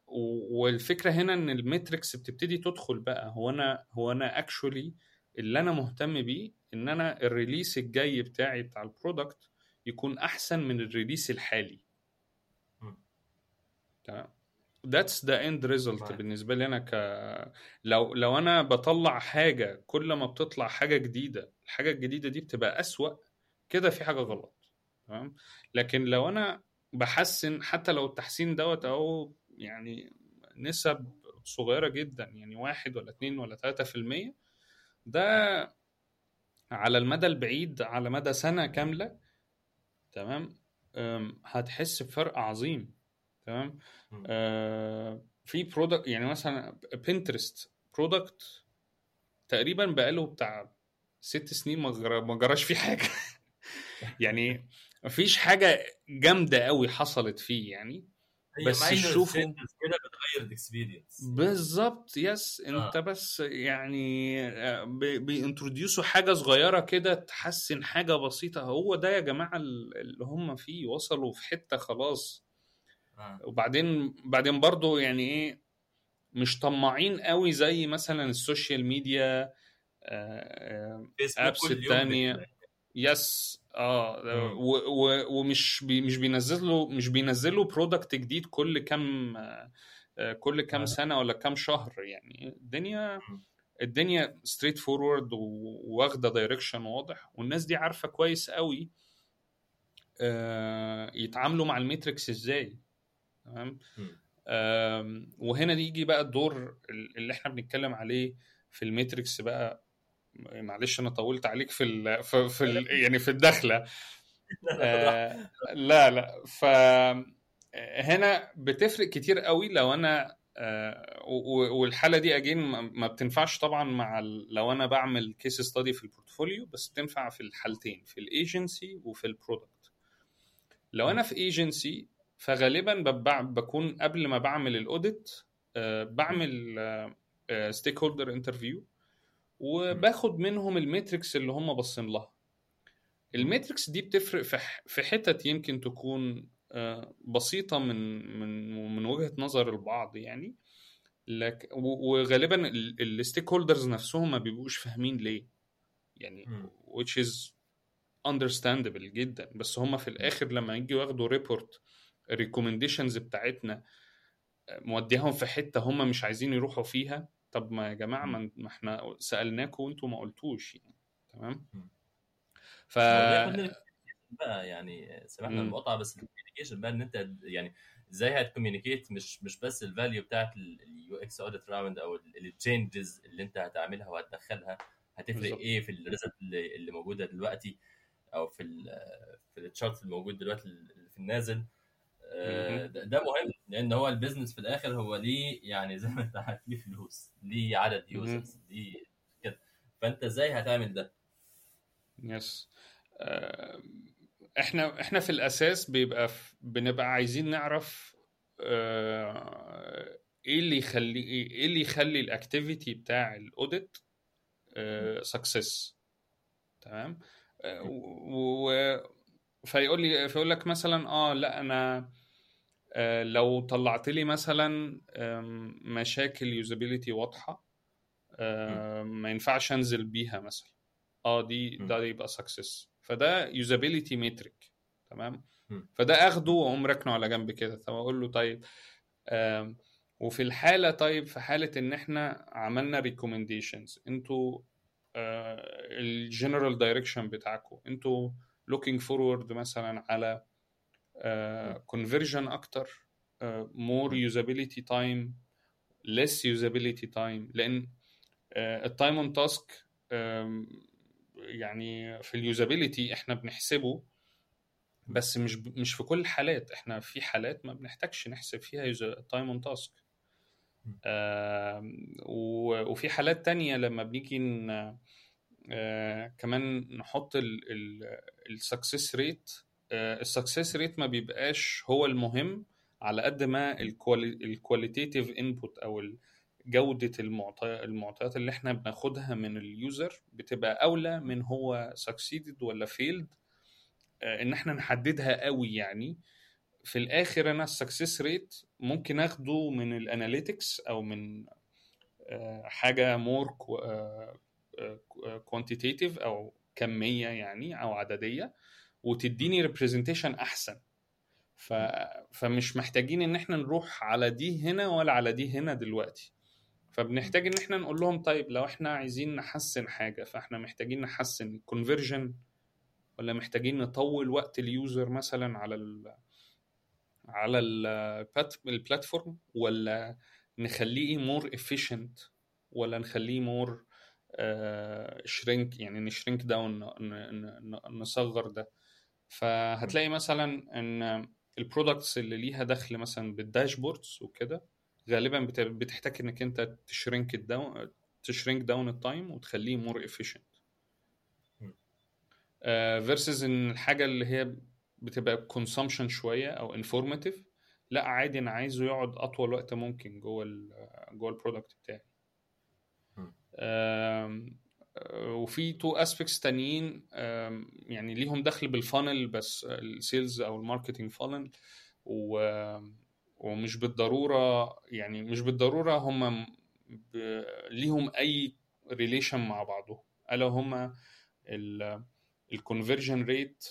والفكرة هنا إن ال metrics بتبتدي تدخل بقى. هو أنا هو أنا actually اللي أنا مهتم بيه إن أنا ال release الجاي بتاعي بتاع ال product يكون أحسن من ال release الحالي. تمام؟ that's the end result بالنسبة لي أنا ك لو لو أنا بطلع حاجة كل ما بتطلع حاجة جديدة الحاجة الجديدة دي بتبقى أسوأ كده في حاجة غلط تمام؟ لكن لو أنا بحسن حتى لو التحسين دوت أهو يعني نسب صغيرة جدا يعني واحد ولا اتنين ولا تلاتة في المية ده على المدى البعيد على مدى سنة كاملة تمام؟ هتحس بفرق عظيم. تمام؟ آه في product يعني مثلا بنترست product تقريبا بقاله بتاع ست سنين ما جراش فيه حاجة. يعني مفيش حاجة جامدة قوي حصلت فيه يعني. بس شوف كده بتغير ال experience بالظبط yes انت آه. بس يعني آه، بي introduce وا حاجة صغيرة كده تحسن حاجة بسيطة. هو ده يا جماعة اللي هم فيه وصلوا في حتة خلاص. وبعدين بعدين برضو يعني إيه مش طماعين قوي زي مثلا ال social media apps الثانية yes آه و و ومش بي مش بينزلوا مش بينزلوا product جديد كل كام آه كل كام سنة ولا كام شهر يعني. الدنيا الدنيا straightforward واخدة direction واضح. والناس دي عارفة كويس قوي آه يتعاملوا مع ال metrics إزاي. تمام؟ وهنا يجي بقى الدور اللي إحنا بنتكلم عليه في ال metrics بقى. معلش أنا طولت عليك في ال في, في ال يعني في الدخلة. آه لا لا. ف هنا بتفرق كتير قوي لو أنا آه والحالة دي again ما بتنفعش طبعا مع لو أنا بعمل case study في ال portfolio بس بتنفع في الحالتين في الايجنسي وفي ال product لو أنا في ايجنسي فغالبا بكون قبل ما بعمل ال audit آه بعمل stakeholder interview وباخد منهم ال metrics اللي هم باصين لها. ال metrics دي بتفرق في حتت يمكن تكون آه، بسيطة من من من وجهة نظر البعض يعني لك وغالبا ال stakeholders نفسهم ما بيبقوش فاهمين ليه. يعني which is understandable جدا. بس هم في الآخر لما يجوا ياخدوا report ال recommendations بتاعتنا موديهم في حتة هم مش عايزين يروحوا فيها. طب ما يا جماعة ما إحنا سالناكم وأنتم ما قلتوش يعني. تمام؟ ف بقى؟ يعني سمحنا المقاطعة بس ال communication بقى إن أنت يعني إزاي هت communicate مش مش بس ال value بتاعت ال UX audit round أو ال changes اللي أنت هتعملها وهتدخلها هتفرق بالزبط. إيه في ال result اللي, اللي موجودة دلوقتي أو في ال في ال chart الموجود دلوقتي في النازل؟ ده مهم لأن هو ال business في الآخر هو ليه يعني زي ما أنت عارف ليه فلوس ليه عدد users ليه كده. فأنت إزاي هتعمل ده؟ yes آه، إحنا إحنا في الأساس بيبقى بنبقى عايزين نعرف آه، إيه اللي يخلي إيه اللي يخلي ال activity بتاع ال audit success تمام؟ و فيقول لي فيقول لك مثلا آه لأ أنا آه، لو طلعت لي مثلا مشاكل usability واضحة ما ينفعش انزل بيها مثلا. آه دي ده يبقى success فده usability metric تمام؟ فده اخده واقوم راكنه على جنب كده. طب أقول له طيب وفي الحالة طيب في حالة إن إحنا عملنا recommendations إنتوا ال general direction بتاعكم إنتوا looking forward مثلا على conversion uh, أكتر more usability time less usability time لأن ال time on task يعني في ال usability إحنا بنحسبه بس مش مش في كل الحالات إحنا في حالات ما بنحتاجش نحسب فيها time on task وفي حالات تانية لما بنيجي آه، كمان نحط ال success rate ال success rate ما بيبقاش هو المهم على قد ما ال qualitative input أو المعطي- المعطيات اللي إحنا بناخدها من ال user بتبقى أولى من هو succeeded ولا failed. آه، إن إحنا نحددها قوي يعني. في الآخر أنا ال success rate ممكن آخده من ال analytics أو من آه، حاجة more quantitative أو كمية يعني أو عددية. وتديني representation أحسن. ف... فمش محتاجين إن إحنا نروح على دي هنا ولا على دي هنا دلوقتي. فبنحتاج إن إحنا نقول لهم طيب لو إحنا عايزين نحسن حاجة فإحنا محتاجين نحسن ال conversion ولا محتاجين نطول وقت ال user مثلا على ال على ال plat- ال platform ولا نخليه more efficient ولا نخليه more shrink يعني ن shrink down نصغر ده. فهتلاقي مثلا إن ال products اللي ليها دخل مثلا بال dashboards وكده غالبا بت- بتحتاج إنك أنت ت shrink down ت shrink down ال time وتخليه more مم. versus إن الحاجة اللي هي بتبقى consumption شوية أو informative لا عادي أنا عايزه يقعد أطول وقت ممكن جوه ال جوه ال product بتاعي. وفي two aspects تانيين يعني ليهم دخل بال funnel بس ال sales أو ال marketing funnel ومش بالضرورة يعني مش بالضرورة هم. ليهم أي relation مع بعضهم ألا هم ال conversion rate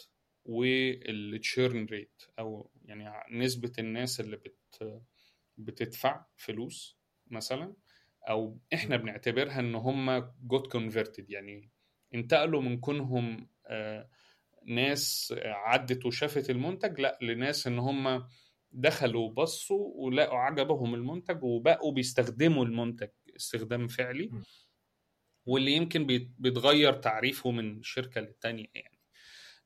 وال churn rate أو يعني نسبة الناس اللي بت بتدفع فلوس مثلا أو إحنا بنعتبرها ان هم got converted يعني انتقلوا من كونهم آه، ناس عدت وشافت المنتج لأ لناس إن هم دخلوا بصوا ولقوا عجبهم المنتج وبقوا بيستخدموا المنتج استخدام فعلي. واللي يمكن بيت- بيتغير تعريفه من شركة للتانية يعني.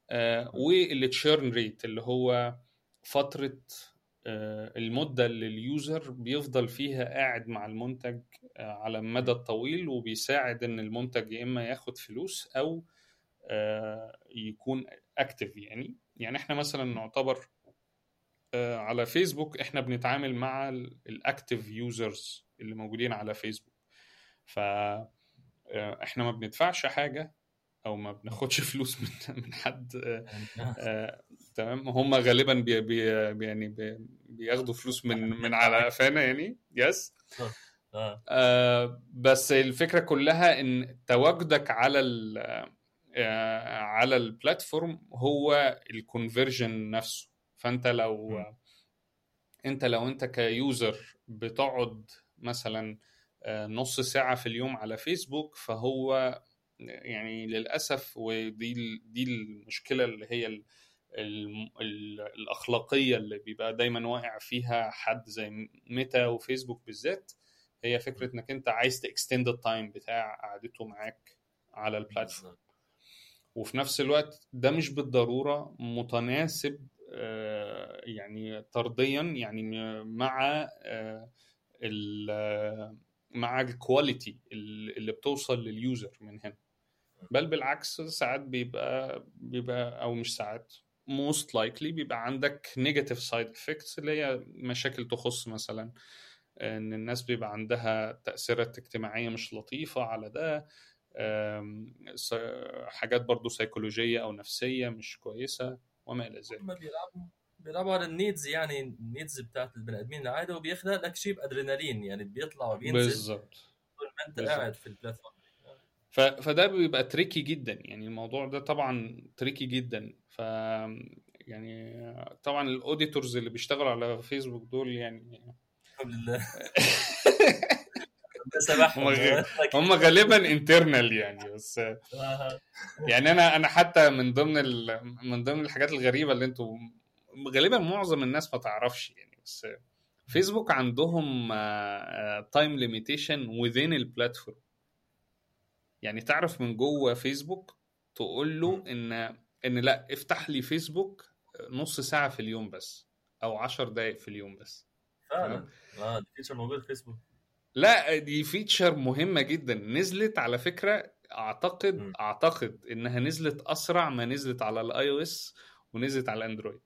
آه وال churn rate اللي هو فترة آه المدة اللي ال user بيفضل فيها قاعد مع المنتج آه على المدى الطويل وبيساعد إن المنتج يا إما ياخد فلوس أو آه يكون active يعني. يعني إحنا مثلا نعتبر على فيسبوك إحنا بنتعامل مع ال active users اللي موجودين على فيسبوك ف إحنا ما بندفعش حاجة أو ما بناخدش فلوس من من حد. آه، آه، تمام. هم غالبا بي بي يعني بي بياخدوا فلوس من من على قفانا يعني. yes آه. آه، بس الفكرة كلها إن تواجدك على ال آه، على ال platform هو ال conversion نفسه. فأنت لو م. أنت لو أنت ك user بتقعد مثلا آه، نص ساعة في اليوم على فيسبوك فهو يعني للأسف ودي دي المشكلة اللي هي ال ال ال الأخلاقية اللي بيبقى دايما واقع فيها حد زي ميتا وفيسبوك بالذات هي فكرة إنك أنت عايز ت extend ال time بتاع قعدته معاك على ال platform. وفي نفس الوقت ده مش بالضرورة متناسب آه، يعني طرديا يعني مع آه، مع ال quality اللي بتوصل لل user من هنا بل بالعكس ساعات بيبقى بيبقى أو مش ساعات most likely بيبقى عندك negative side effects اللي هي مشاكل تخص مثلا إن الناس بيبقى عندها تأثيرات اجتماعية مش لطيفة على ده حاجات برضو سيكولوجية أو نفسية مش كويسة وما إلى ذلك. بيلعبوا بيلعبوا على ال needs يعني ال needs بتاعت البني آدمين العاده وبيخلق لك shape ادرينالين يعني بيطلع وبينزل. بالظبط. طول ما أنت. قاعد في ال platform ف... فده بيبقى tricky جدا يعني الموضوع ده طبعا tricky جدا. ف يعني طبعا ال auditors اللي بيشتغلوا على فيسبوك دول يعني الحمد لله. هم هم غالبا internal يعني بس آه. يعني أنا أنا حتى من ضمن ال... من ضمن الحاجات الغريبة اللي أنتوا غالبا معظم الناس ما تعرفش يعني بس فيسبوك عندهم time limitation within ال platform يعني تعرف من جوه فيسبوك تقول له. إن إن لأ افتح لي فيسبوك نص ساعة في اليوم بس أو 10 دقائق في اليوم بس. فعلا. آه ال feature موجود في فيسبوك. لأ دي feature مهمة جدا. نزلت على فكرة أعتقد مم. أعتقد إنها نزلت أسرع ما نزلت على ال iOS ونزلت على الاندرويد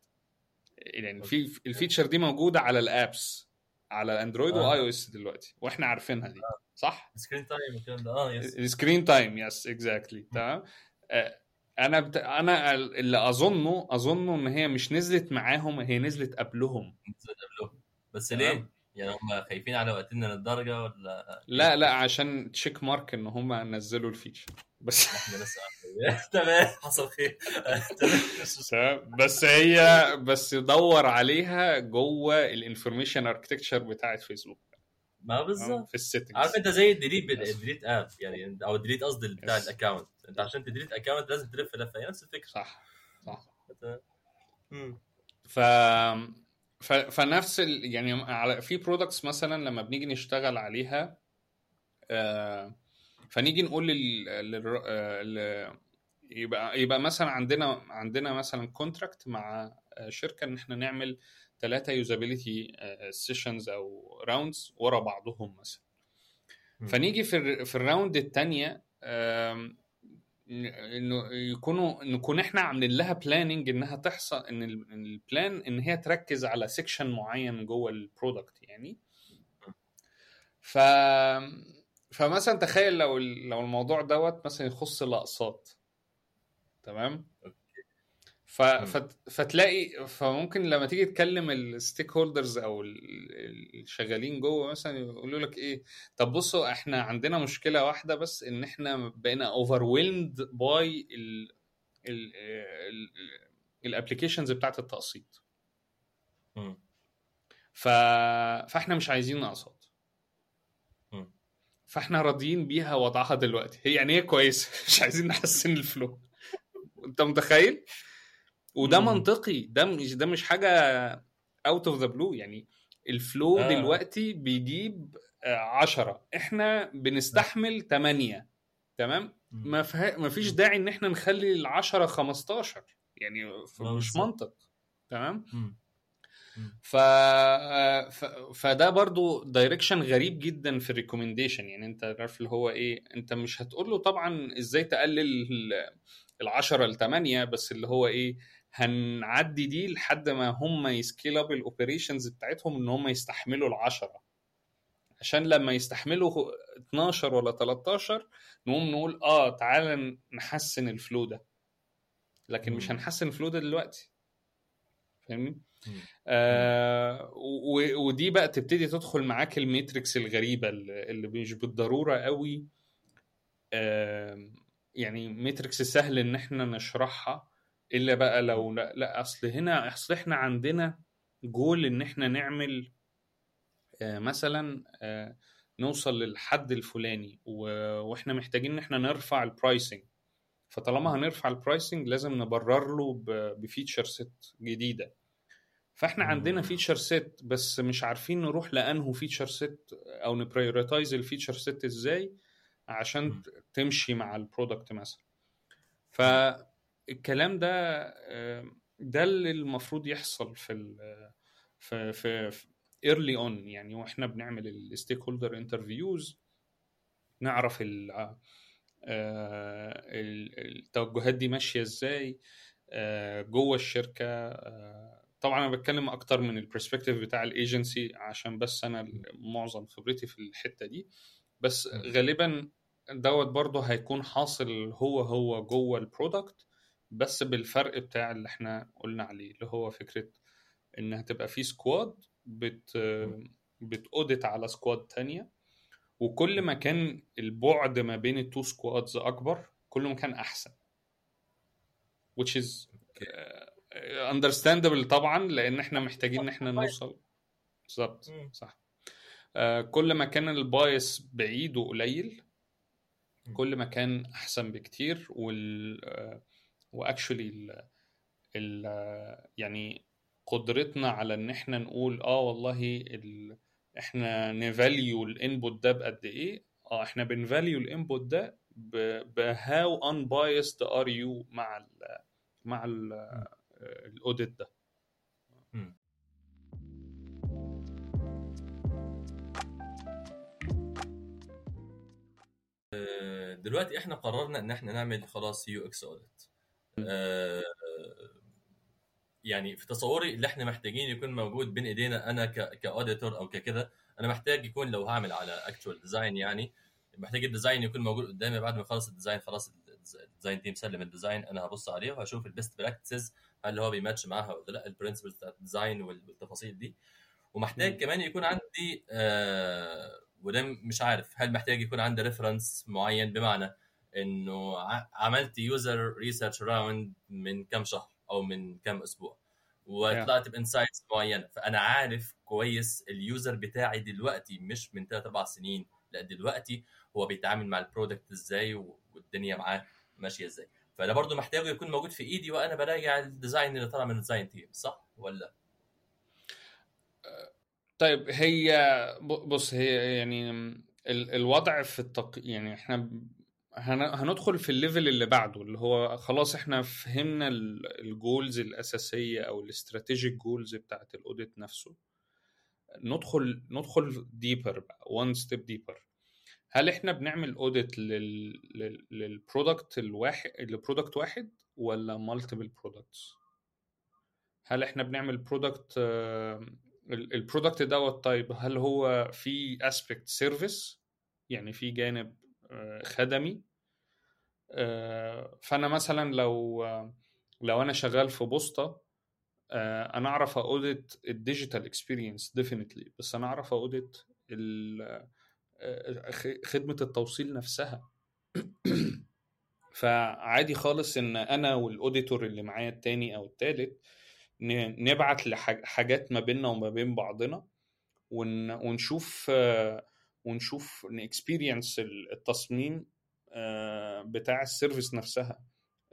يعني في ال feature دي موجودة على ال apps على الاندرويد آه. و iOS دلوقتي وإحنا عارفينها دي. صح؟ screen time والكلام ده. آه yes ال screen time yes exactly تمام؟ آه، أنا بت... أنا اللي أظنه أظنه إن هي مش نزلت معاهم هي نزلت قبلهم. نزلت قبلهم. بس. ليه؟ يعني هم خايفين على وقتنا للدرجة ولا؟ لا لا عشان check mark إن هم نزلوا ال feature بس إحنا لسه. تمام. حصل خير؟ بس هي بس دور عليها جوه ال information architecture بتاعت فيسبوك ما؟ بالظبط في ال settings عارف أنت زي ال delete. ال delete app يعني أو ال delete قصدي بتاع. ال account أنت عشان ت delete account لازم تلف لفة هي نفس الفكرة صح صح. ف... ف... فنفس ال... يعني على في products مثلا لما بنيجي نشتغل عليها آه... فنيجي نقول لل... لل... آه، ل... يبقى يبقى مثلا عندنا عندنا مثلا contract مع شركة إن إحنا نعمل ثلاثة usability sessions أو rounds ورا بعضهم مثلا. فنيجي في في ال round الثانية إنه يكونوا نكون إحنا عاملين لها planning إنها تحصل إن ال plan إن هي تركز على section معين جوه ال product يعني. ف فمثلا تخيل لو لو الموضوع دوت مثلا يخص الاقساط تمام؟ ف... فت... فتلاقي فممكن لما تيجي تكلم ال stakeholders أو ال- ال- الشغالين جوه مثلا يقولوا لك إيه طب بصوا إحنا عندنا مشكلة واحدة بس إن إحنا بقينا overwhelmed by ال ال ال applications بتاعت التقسيط. ف... فإحنا مش عايزين اقساط. فإحنا راضيين بيها وضعها دلوقتي. هي يعني هي كويسة. مش عايزين نحسن ال flow. أنت متخيل؟ وده. منطقي ده مش ده مش حاجة out of the blue يعني ال flow آه. آه. دلوقتي بيجيب 10 إحنا بنستحمل 8 تمام مم. ما فه... ما فيش داعي إن إحنا نخلي ال 10 15 يعني مش. منطق تمام. ف... ف... فده برضو direction غريب جدا في ال recommendation يعني أنت عارف اللي هو إيه أنت مش هتقول له طبعا إزاي تقلل ال 10 ل 8 بس اللي هو إيه هنعدي دي لحد ما هم ي scale up ال operations بتاعتهم إن هم يستحملوا ال 10 عشان لما يستحملوا 12 ولا 13 نقوم نقول آه تعالى نحسن ال flow ده. لكن مش. هنحسن ال flow ده دلوقتي. فاهمني؟ آه ودي بقى تبتدي تدخل معاك ال metrics الغريبة اللي اللي مش بالضرورة قوي. آه يعني metrics سهل إن إحنا نشرحها. إلا بقى لو لا, لا أصل هنا أصل إحنا عندنا جول إن إحنا نعمل آه مثلا آه نوصل للحد الفلاني وإحنا محتاجين إن إحنا نرفع ال pricing فطالما هنرفع ال pricing لازم نبرر له ب feature set جديدة فإحنا. عندنا feature set بس مش عارفين نروح لأنه feature set أو ن prioritize ال feature set إزاي عشان. تمشي مع ال product مثلا فالكلام ده آه، ده اللي المفروض يحصل في ال في في, early on يعني وإحنا بنعمل ال stakeholder interviews نعرف آه، ال- التوجهات دي ماشية إزاي آه، جوه الشركة. طبعا أنا بتكلم أكتر من ال perspective بتاع الايجنسي عشان بس أنا معظم خبرتي في الحتة دي. بس. غالبا دوت برضه هيكون حاصل هو هو جوه ال product بس بالفرق بتاع اللي إحنا قلنا عليه اللي هو فكرة إن هتبقى في squad بت بت audit على squad تانية وكل ما كان البعد ما بين ال two squads أكبر كل ما كان أحسن. Which is uh, understandable طبعا لأن إحنا محتاجين إن إحنا نوصل. بالظبط. صح. آه، كل ما كان ال bias بعيد وقليل. كل ما كان أحسن بكتير وال و actually ال ال يعني قدرتنا على إن إحنا نقول آه والله ال إحنا ن value ال input ده بقد إيه؟ آه إحنا بن value ال input ده ب how unbiased are you مع ال مع ال audit ده. آه، دلوقتي إحنا قررنا إن إحنا نعمل خلاص UX audit يعني في تصوري اللي إحنا محتاجين يكون موجود بين ايدينا أنا ك auditor أو ككده أنا محتاج يكون لو هعمل على actual design يعني محتاج ال design يكون موجود قدامي بعد ما اخلص ال design خلاص ال design team سلم ال design أنا هبص عليه وهشوف ال best practices هل هو بيماتش معاها ولا لا ال principles بتاعت ال design والتفاصيل دي. ومحتاج. كمان يكون عندي آه وده مش عارف هل محتاج يكون عندي reference معين؟ بمعنى إنه عملت user research round من كم شهر أو من كم أسبوع وطلعت ب insights معينة. فأنا عارف كويس ال user بتاعي دلوقتي مش من 3 4 سنين لا دلوقتي هو بيتعامل مع ال product إزاي والدنيا معاه ماشية إزاي. فده برضو محتاج يكون موجود في إيدي وأنا براجع ال design اللي طلع من ال design team صح ولا؟ طيب هي بص هي يعني ال- الوضع في التق... يعني إحنا. هندخل في ال level اللي بعده اللي هو خلاص إحنا فهمنا ال goals الأساسية أو ال strategic goals بتاعت ال audit نفسه. ندخل ندخل deeper بقى one step deeper هل إحنا بنعمل audit لل... لل... لل product الواحد ل product واحد ولا multiple products هل إحنا بنعمل product ال product دوت طيب هل هو في aspect service يعني في جانب آه، خدمي؟ آه، فأنا مثلا لو آه، لو أنا شغال في بوسطة آه، أنا أعرف audit ال digital experience definitely بس أنا أعرف audit آه، خدمة التوصيل نفسها. فعادي خالص إن أنا وال auditor اللي معايا التاني أو التالت نبعت لحاجات ما بيننا وما بين بعضنا ون- ونشوف آه، ونشوف ال experience التصميم آه، بتاع ال service نفسها.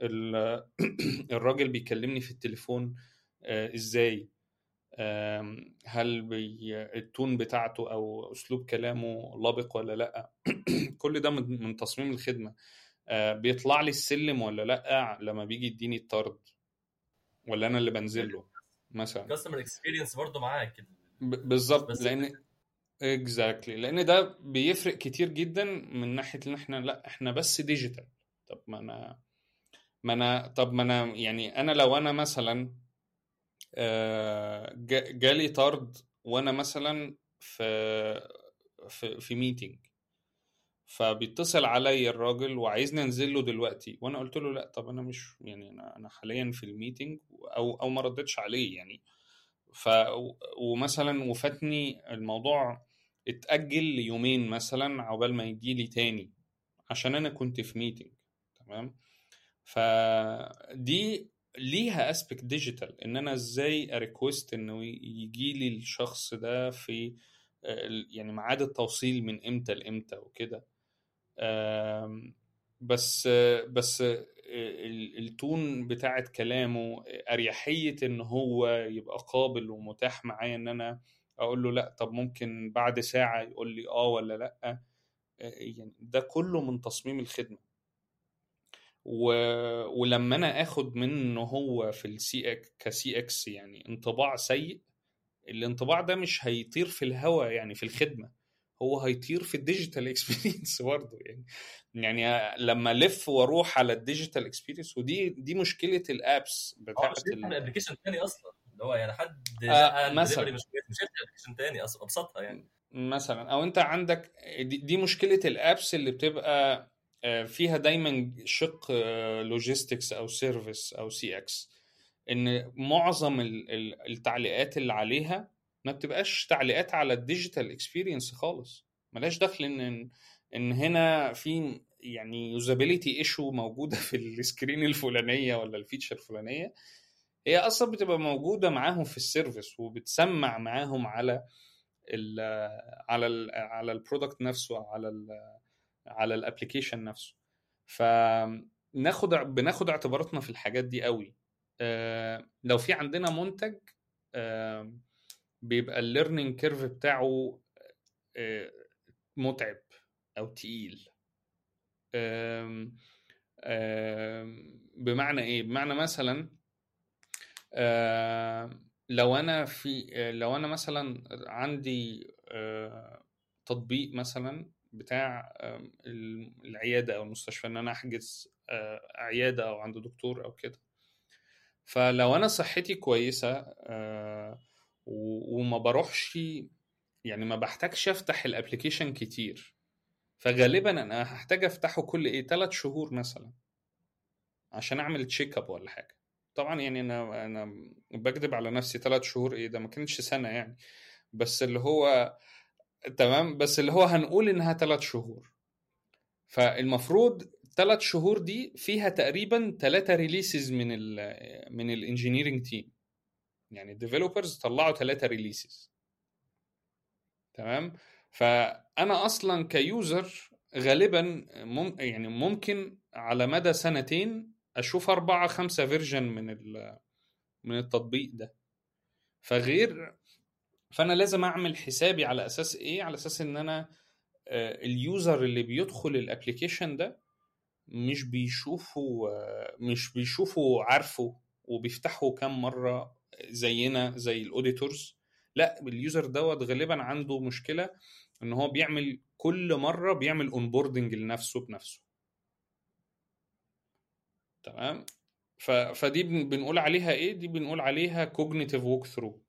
ال- الراجل بيكلمني في التليفون آه، إزاي؟ هل ال tone بتاعته أو أسلوب كلامه لايق ولا لأ؟ كل ده من تصميم الخدمة. آه، بيطلع لي السلم ولا لأ لما بيجي يديني الطرد؟ ولا أنا اللي بنزل له مثلا؟ customer experience برضه معاك بالظبط لأن exactly لأن ده بيفرق كتير جدا من ناحية إن إحنا لأ إحنا بس digital طب ما أنا ما أنا طب ما أنا يعني أنا لو أنا مثلا آه، جا- جالي طرد وأنا مثلا في في في meeting فبيتصل عليا الراجل وعايزني أنزل له دلوقتي. وأنا قلت له لأ طب أنا مش يعني أنا أنا حاليا في ال meeting أو أو ما ردتش عليه يعني. ف ومثلا وفاتني الموضوع اتأجل ليومين مثلا عقبال ما يجي لي تاني عشان أنا كنت في meeting تمام؟ فدي ليها aspect digital إن أنا إزاي أ request إنه يجي لي الشخص ده في آه، يعني ميعاد التوصيل من إمتى لإمتى وكده. بس بس ال- tone بتاعت كلامه أريحية إن هو يبقى قابل ومتاح معايا إن أنا أقول له لأ طب ممكن بعد ساعة يقول لي آه ولا لأ؟ يعني ده كله من تصميم الخدمة. و... ولما أنا آخد منه هو في ال CX ك CX يعني انطباع سيء الانطباع ده مش هيطير في الهواء يعني في الخدمة. هو هيطير في ال digital experience برضه. يعني يعني لما ألف وأروح على ال digital experience ودي دي مشكلة ال apps آه بتاعت مش من ال... application تاني أصلا. اللي هو يعني حد آه، لقى مثلاً. مش application تاني أصلا أبسطها يعني. مثلا. أو أنت عندك دي, دي مشكلة ال apps اللي بتبقى آه، فيها دايما شق logistics أو service أو CX إن معظم ال- ال- التعليقات اللي عليها ما بتبقاش تعليقات على ال digital experience خالص. ملهاش دخل ان ان هنا في يعني usability issue موجودة في ال screen الفلانية ولا ال feature الفلانية. هي أصلا بتبقى موجودة معاهم في ال service وبتسمع معاهم على ال على ال على ال product نفسه على ال على ال application نفسه. فناخد بناخد اعتباراتنا في الحاجات دي قوي. آه، لو في عندنا منتج بيبقى ال learning curve بتاعه آه، متعب أو تقيل. بمعنى إيه؟ بمعنى مثلا لو أنا في لو أنا مثلا عندي آه، تطبيق مثلا بتاع العيادة أو المستشفى إن أنا أحجز آه، عيادة أو عند دكتور أو كده. فلو أنا صحتي كويسة آه، وما بروحش يعني ما بحتاجش افتح الابلكيشن كتير. فغالبا أنا هحتاج أفتحه كل إيه؟ ثلاث شهور مثلا. عشان أعمل check up ولا حاجة. طبعا يعني أنا أنا بكذب على نفسي ثلاث شهور إيه؟ ده ما كانتش سنة يعني. بس اللي هو تمام؟ بس اللي هو هنقول إنها ثلاث شهور. فالمفروض ثلاث شهور دي فيها تقريبا ثلاثة releases من ال من ال engineering team يعني ال developers طلعوا ثلاثة releases تمام؟ فأنا أصلا ك user غالبا مم يعني ممكن على مدى سنتين أشوف أربعة خمسة version من من التطبيق ده. فغير فأنا لازم أعمل حسابي على أساس إيه؟ على أساس إن أنا آه، ال user اللي بيدخل ال application ده مش بيشوفه آه، مش بيشوفه عارفه وبيفتحه كام مرة زينا زي ال auditors. لا ال user دوت غالبا عنده مشكلة إن هو بيعمل كل مرة بيعمل onboarding لنفسه بنفسه. تمام. فدي بن- بنقول عليها إيه؟ دي بنقول عليها cognitive walkthrough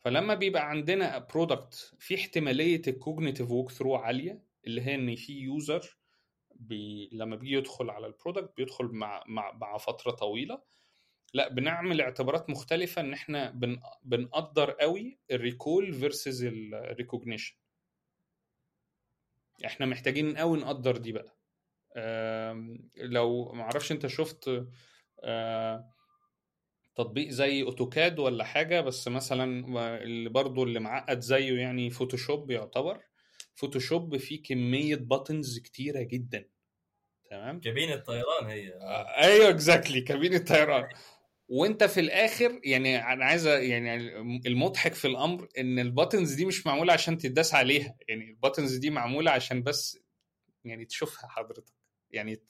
فلما بيبقى عندنا product في احتمالية ال cognitive walkthrough عالية اللي هي إن في user بي... لما بيجي يدخل على ال product بيدخل مع مع مع فترة طويلة لا بنعمل اعتبارات مختلفة إن إحنا بن... بنقدر قوي ال recall versus ال recognition إحنا محتاجين قوي نقدر دي بقى. لو معرفش أنت شفت تطبيق زي AutoCAD ولا حاجة بس مثلا اللي برضو اللي معقد زيه يعني Photoshop يعتبر. Photoshop فيه كمية buttons كتيرة جدا. تمام؟ كابين الطيران هي. آه، أيوه exactly كابين الطيران وانت في الآخر يعني أنا عايز يعني المضحك في الامر ان ال buttons دي مش معمولة عشان تداس عليها. يعني ال buttons دي معمولة عشان بس يعني تشوفها حضرتك. يعني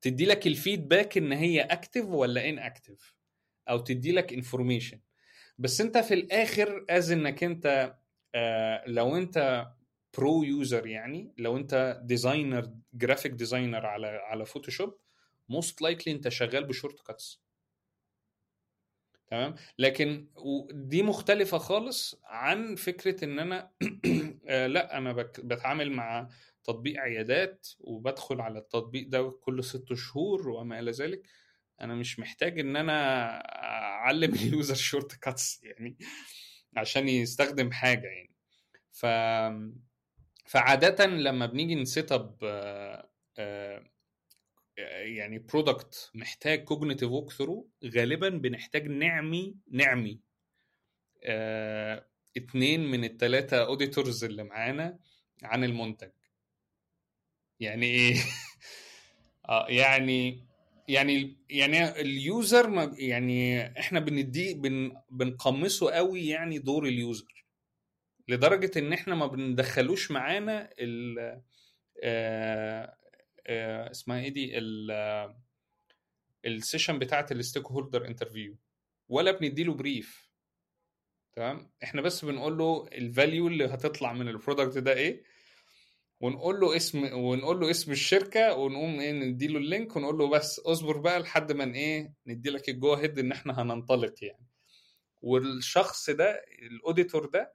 تدي لك ال feedback ان هي active ولا inactive أو تدي لك information بس انت في الآخر as انك انت آه لو انت pro user يعني لو انت designer graphic designer على على Photoshop most likely انت شغال ب shortcuts. تمام؟ لكن دي مختلفة خالص عن فكرة إن أنا آه، لأ أنا بتعامل مع تطبيق عيادات وبدخل على التطبيق ده كل ست شهور وما إلى ذلك. أنا مش محتاج إن أنا أعلم ال user shortcuts يعني عشان يستخدم حاجة يعني. ف فعادة لما بنيجي ن set up يعني product محتاج cognitive walkthrough غالبا بنحتاج نعمي نعمي. آه، اتنين من التلاتة auditors اللي معانا عن المنتج. يعني إيه؟ آه يعني يعني يعني ال user ما يعني إحنا بنديه بن بنقمصه قوي يعني دور ال user. لدرجة إن إحنا ما بندخلوش معانا ال آه، آه، اسمها إيه دي آه، ال session بتاعت ال stakeholder interview. ولا بنديله brief. تمام؟ إحنا بس بنقول له ال value اللي هتطلع من ال product ده إيه ونقول له اسم ونقول له اسم الشركة ونقوم إيه نديله ال link ونقول له بس اصبر بقى لحد ما إيه ندي لك ال go ahead ان إحنا هننطلق يعني. والشخص ده ال auditor ده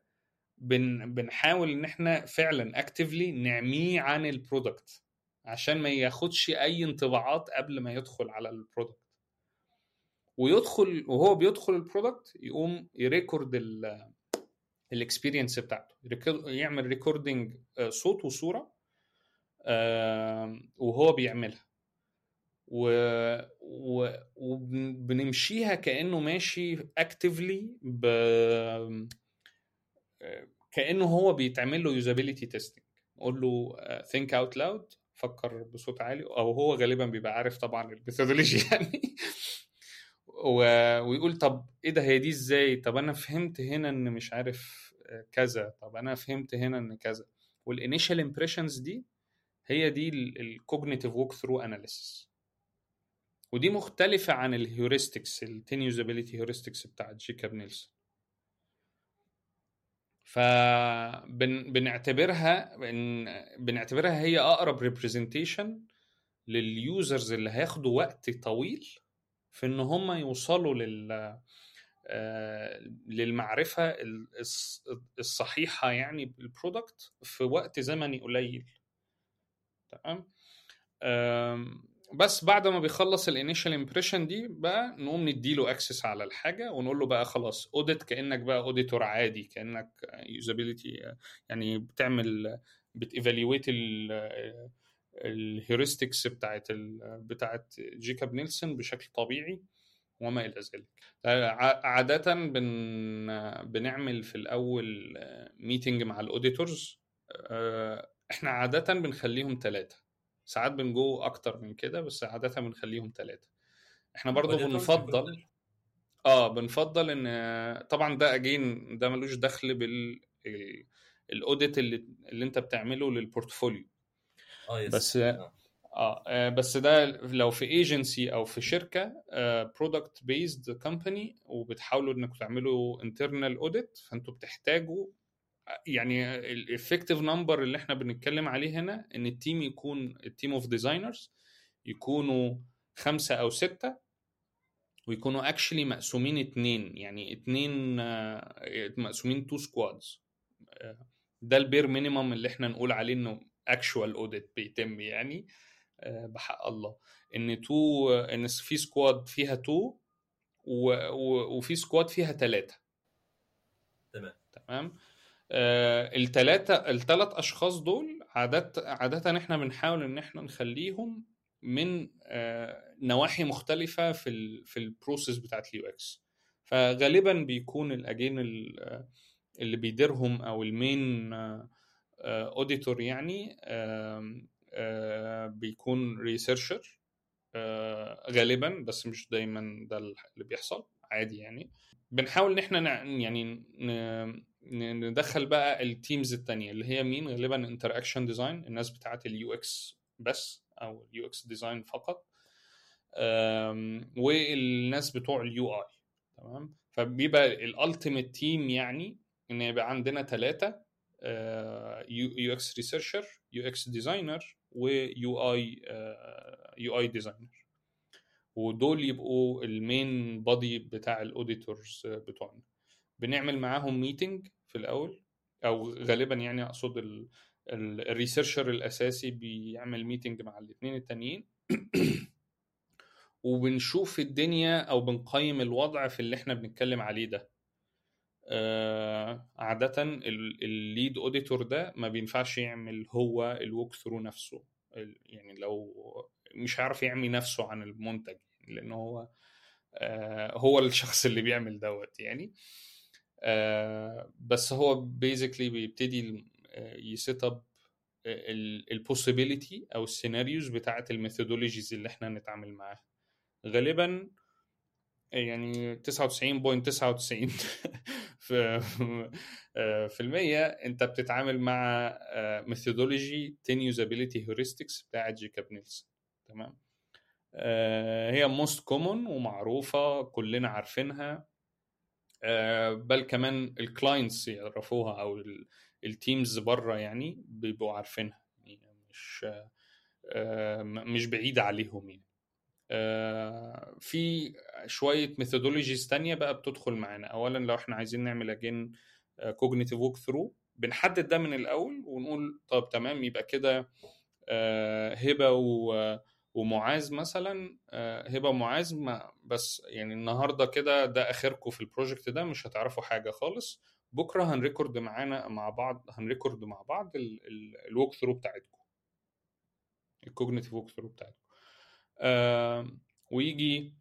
بن بنحاول ان إحنا فعلا actively نعميه عن ال product عشان ما ياخدش أي انطباعات قبل ما يدخل على ال product ويدخل وهو بيدخل ال product يقوم ي record ال experience بتاعته. يعمل recording صوت وصورة آه، وهو بيعملها. و... و... وبنمشيها كأنه ماشي actively ب... كأنه هو بيتعمل له usability testing نقول له think out loud فكر بصوت عالي أو هو غالبا بيبقى عارف طبعا ال methodology يعني. و... ويقول طب إيه ده هي دي إزاي؟ طب أنا فهمت هنا إن مش عارف كذا طب أنا فهمت هنا إن كذا. وال initial impressions دي هي دي ال cognitive walkthrough analysis ودي مختلفة عن ال heuristics ال ten usability heuristics بتاعت Jakob Nielsen. فبنعتبرها بنعتبرها هي أقرب representation لل users اللي هياخدوا وقت طويل في إن هم يوصلوا لل آه، للمعرفة الصحيحة يعني بال product في وقت زمني قليل. تمام؟ بس بعد ما بيخلص ال initial impression دي بقى نقوم نديله access على الحاجة ونقول له بقى خلاص audit كأنك بقى auditor عادي كأنك usability يعني بتعمل بت evaluate ال heuristics بتاعت بتاعت Jakob Nielsen بشكل طبيعي وما إلى ذلك. عادة بن بنعمل في الأول meeting مع ال auditors آه، إحنا عادة بنخليهم ثلاثة ساعات بنجو أكتر من كده بس عاده بنخليهم ثلاثة إحنا برضو بنفضل آه بنفضل إن طبعا ده again ده ملوش دخل بال ال audit اللي اللي أنت بتعمله لل portfolio آه yes. بس آه. آه بس ده لو في ايجنسي أو في شركة product based company وبتحاولوا إنكم تعملوا internal audit فأنتوا بتحتاجوا يعني ال effective number اللي إحنا بنتكلم عليه هنا إن ال team يكون ال team of designers يكونوا خمسة أو ستة ويكونوا actually مقسومين اتنين يعني اتنين آه، مقسومين two squads ده ال bare minimum اللي إحنا نقول عليه إنه actual audit بيتم يعني آه، بحق الله. إن تو إن في squad فيها two وفي سكواد فيها ثلاثة تمام. تمام؟ آه الثلاثه الثلاث أشخاص دول عاده عادة إحنا بنحاول إن إحنا نخليهم من آه نواحي مختلفة في ال في ال process بتاعت ال UX. فغالبا بيكون ال again اللي بيديرهم أو ال main auditor يعني آه، بيكون researcher آه، غالبا بس مش دايما ده اللي بيحصل عادي يعني. بنحاول إن إحنا يعني ندخل بقى ال teams التانية اللي هي مين؟ غالبا interaction design الناس بتاعت ال UX بس أو ال UX design فقط. والناس بتوع ال UI تمام؟ فبيبقى ال ultimate team يعني إن يبقى عندنا ثلاثة UX researcher UX designer و UI UI designer ودول يبقوا ال main body بتاع ال auditors بتوعنا. بنعمل معاهم meeting في الأول أو غالبا يعني أقصد ال researcher الأساسي بيعمل meeting مع الاثنين التانيين. وبنشوف الدنيا أو بنقيم الوضع في اللي إحنا بنتكلم عليه ده. آه عادة ال lead auditor ده ما بينفعش يعمل هو ال walkthrough نفسه. يعني لو مش هيعرف يعمي نفسه عن المنتج لأن هو آه هو الشخص اللي بيعمل دوت يعني. بس هو basically بيبتدي ي set up ال possibility أو ال scenarios بتاعه ال methodologies اللي إحنا نتعامل معاها. غالبا يعني 99.99 في في المية أنت بتتعامل مع methodology 10 usability heuristics بتاعت جيكوب نيلسون. تمام؟ آه، هي most common ومعروفة كلنا عارفينها. آه، بل كمان ال clients يعرفوها أو ال teams بره يعني بيبقوا عارفينها. يعني مش آه، مش بعيدة عليهم يعني. آه، في شوية methodologies تانية بقى بتدخل معانا. اولا لو إحنا عايزين نعمل again cognitive walkthrough بنحدد ده من الأول ونقول طب تمام يبقى كده آه، هبة ومعاذ مثلا آه، هبة ومعاذ ما بس يعني النهارده كده ده آخركم في ال project ده مش هتعرفوا حاجة خالص. بكرة هن record معانا مع بعض هن record مع بعض ال walkthrough بتاعتكم. ال cognitive walkthrough بتاعتكم ويجي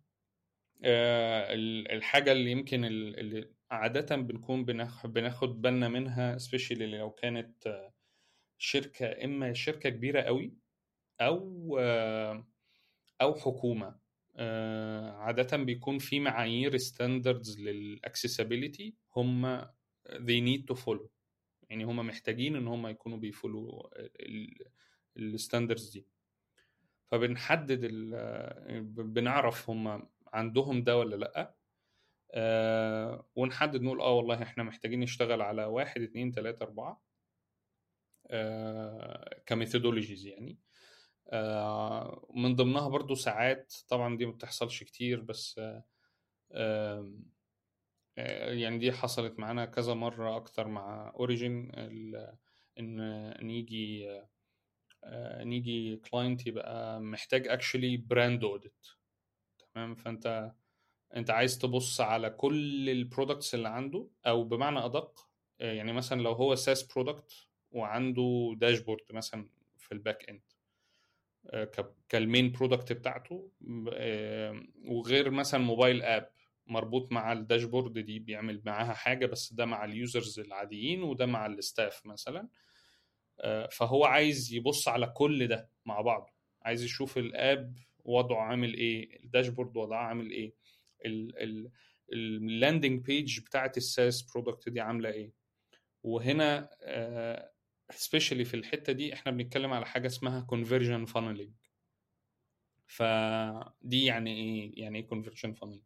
آه، الحاجة اللي يمكن اللي عادة بنكون بناخد بالنا منها specially لو كانت شركة إما شركة كبيرة قوي أو أو حكومة. آه، عادة بيكون في معايير standards لل accessibility هم they need to follow. يعني هم محتاجين إن هم يكونوا بيفولوا الستاندردز دي. فبنحدد بنعرف هم عندهم ده ولا لأ. آه ونحدد نقول آه والله إحنا محتاجين نشتغل على واحد اتنين تلاتة أربعة. آه كميثودولوجيز يعني. من ضمنها برضو ساعات طبعا دي ما بتحصلش كتير بس آه آه يعني دي حصلت معانا كذا مرة أكتر مع أوريجين إن نيجي نيجي client يبقى محتاج actually brand audit تمام؟ فأنت أنت عايز تبص على كل ال products اللي عنده أو بمعنى أدق يعني مثلا لو هو SaaS product وعنده dashboard مثلا في ال back end كال main product بتاعته وغير مثلا mobile app مربوط مع ال dashboard دي بيعمل معاها حاجة بس ده مع ال users العاديين وده مع ال staff مثلا. فهو عايز يبص على كل ده مع بعضه. عايز يشوف ال app وضعه عامل إيه ال dashboard وضعه عامل إيه ال landing page بتاعت ال SaaS product دي عاملة إيه. وهنا specially في الحتة دي إحنا بنتكلم على حاجة اسمها conversion funneling فدي يعني إيه؟ يعني إيه conversion funneling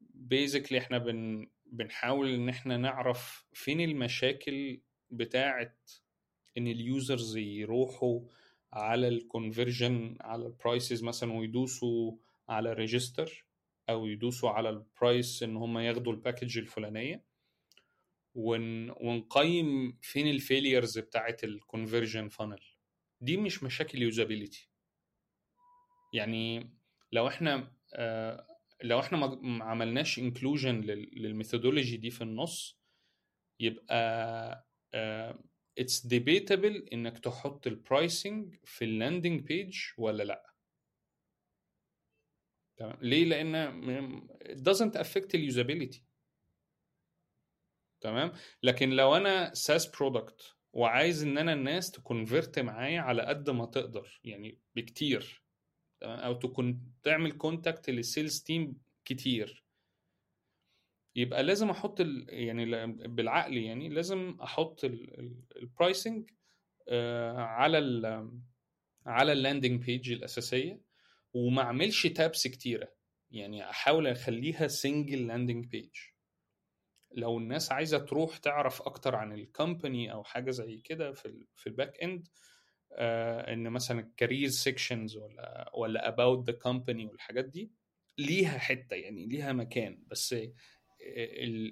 basically إحنا بن بنحاول إن إحنا نعرف فين المشاكل بتاعت إن ال users يروحوا على ال conversion على ال prices مثلا ويدوسوا على register أو يدوسوا على ال price إن هم ياخدوا ال package الفلانية. ون... ونقيم فين ال failures بتاعت ال conversion funnel دي مش مشاكل usability يعني لو إحنا آه لو إحنا ما عملناش inclusion لل methodology دي في النص يبقى it's uh, debatable إنك تحط ال pricing في ال landing page ولا لأ. تمام؟ ليه؟ لأن it doesn't affect ال usability تمام لكن لو أنا SaaS product وعايز إن أنا الناس ت convert معايا على قد ما تقدر يعني بكتير تمام أو تكون تعمل contact لل sales team كتير يبقى لازم أحط. يعني بالعقل يعني لازم أحط ال pricing على ال على ال landing page الأساسية وما أعملش tabs كتيرة يعني أحاول أخليها single landing page لو الناس عايزة تروح تعرف أكتر عن ال company أو حاجة زي كده في في ال back end آه إن مثلا career sections ولا ولا about the company والحاجات دي ليها حتة يعني ليها مكان. بس ال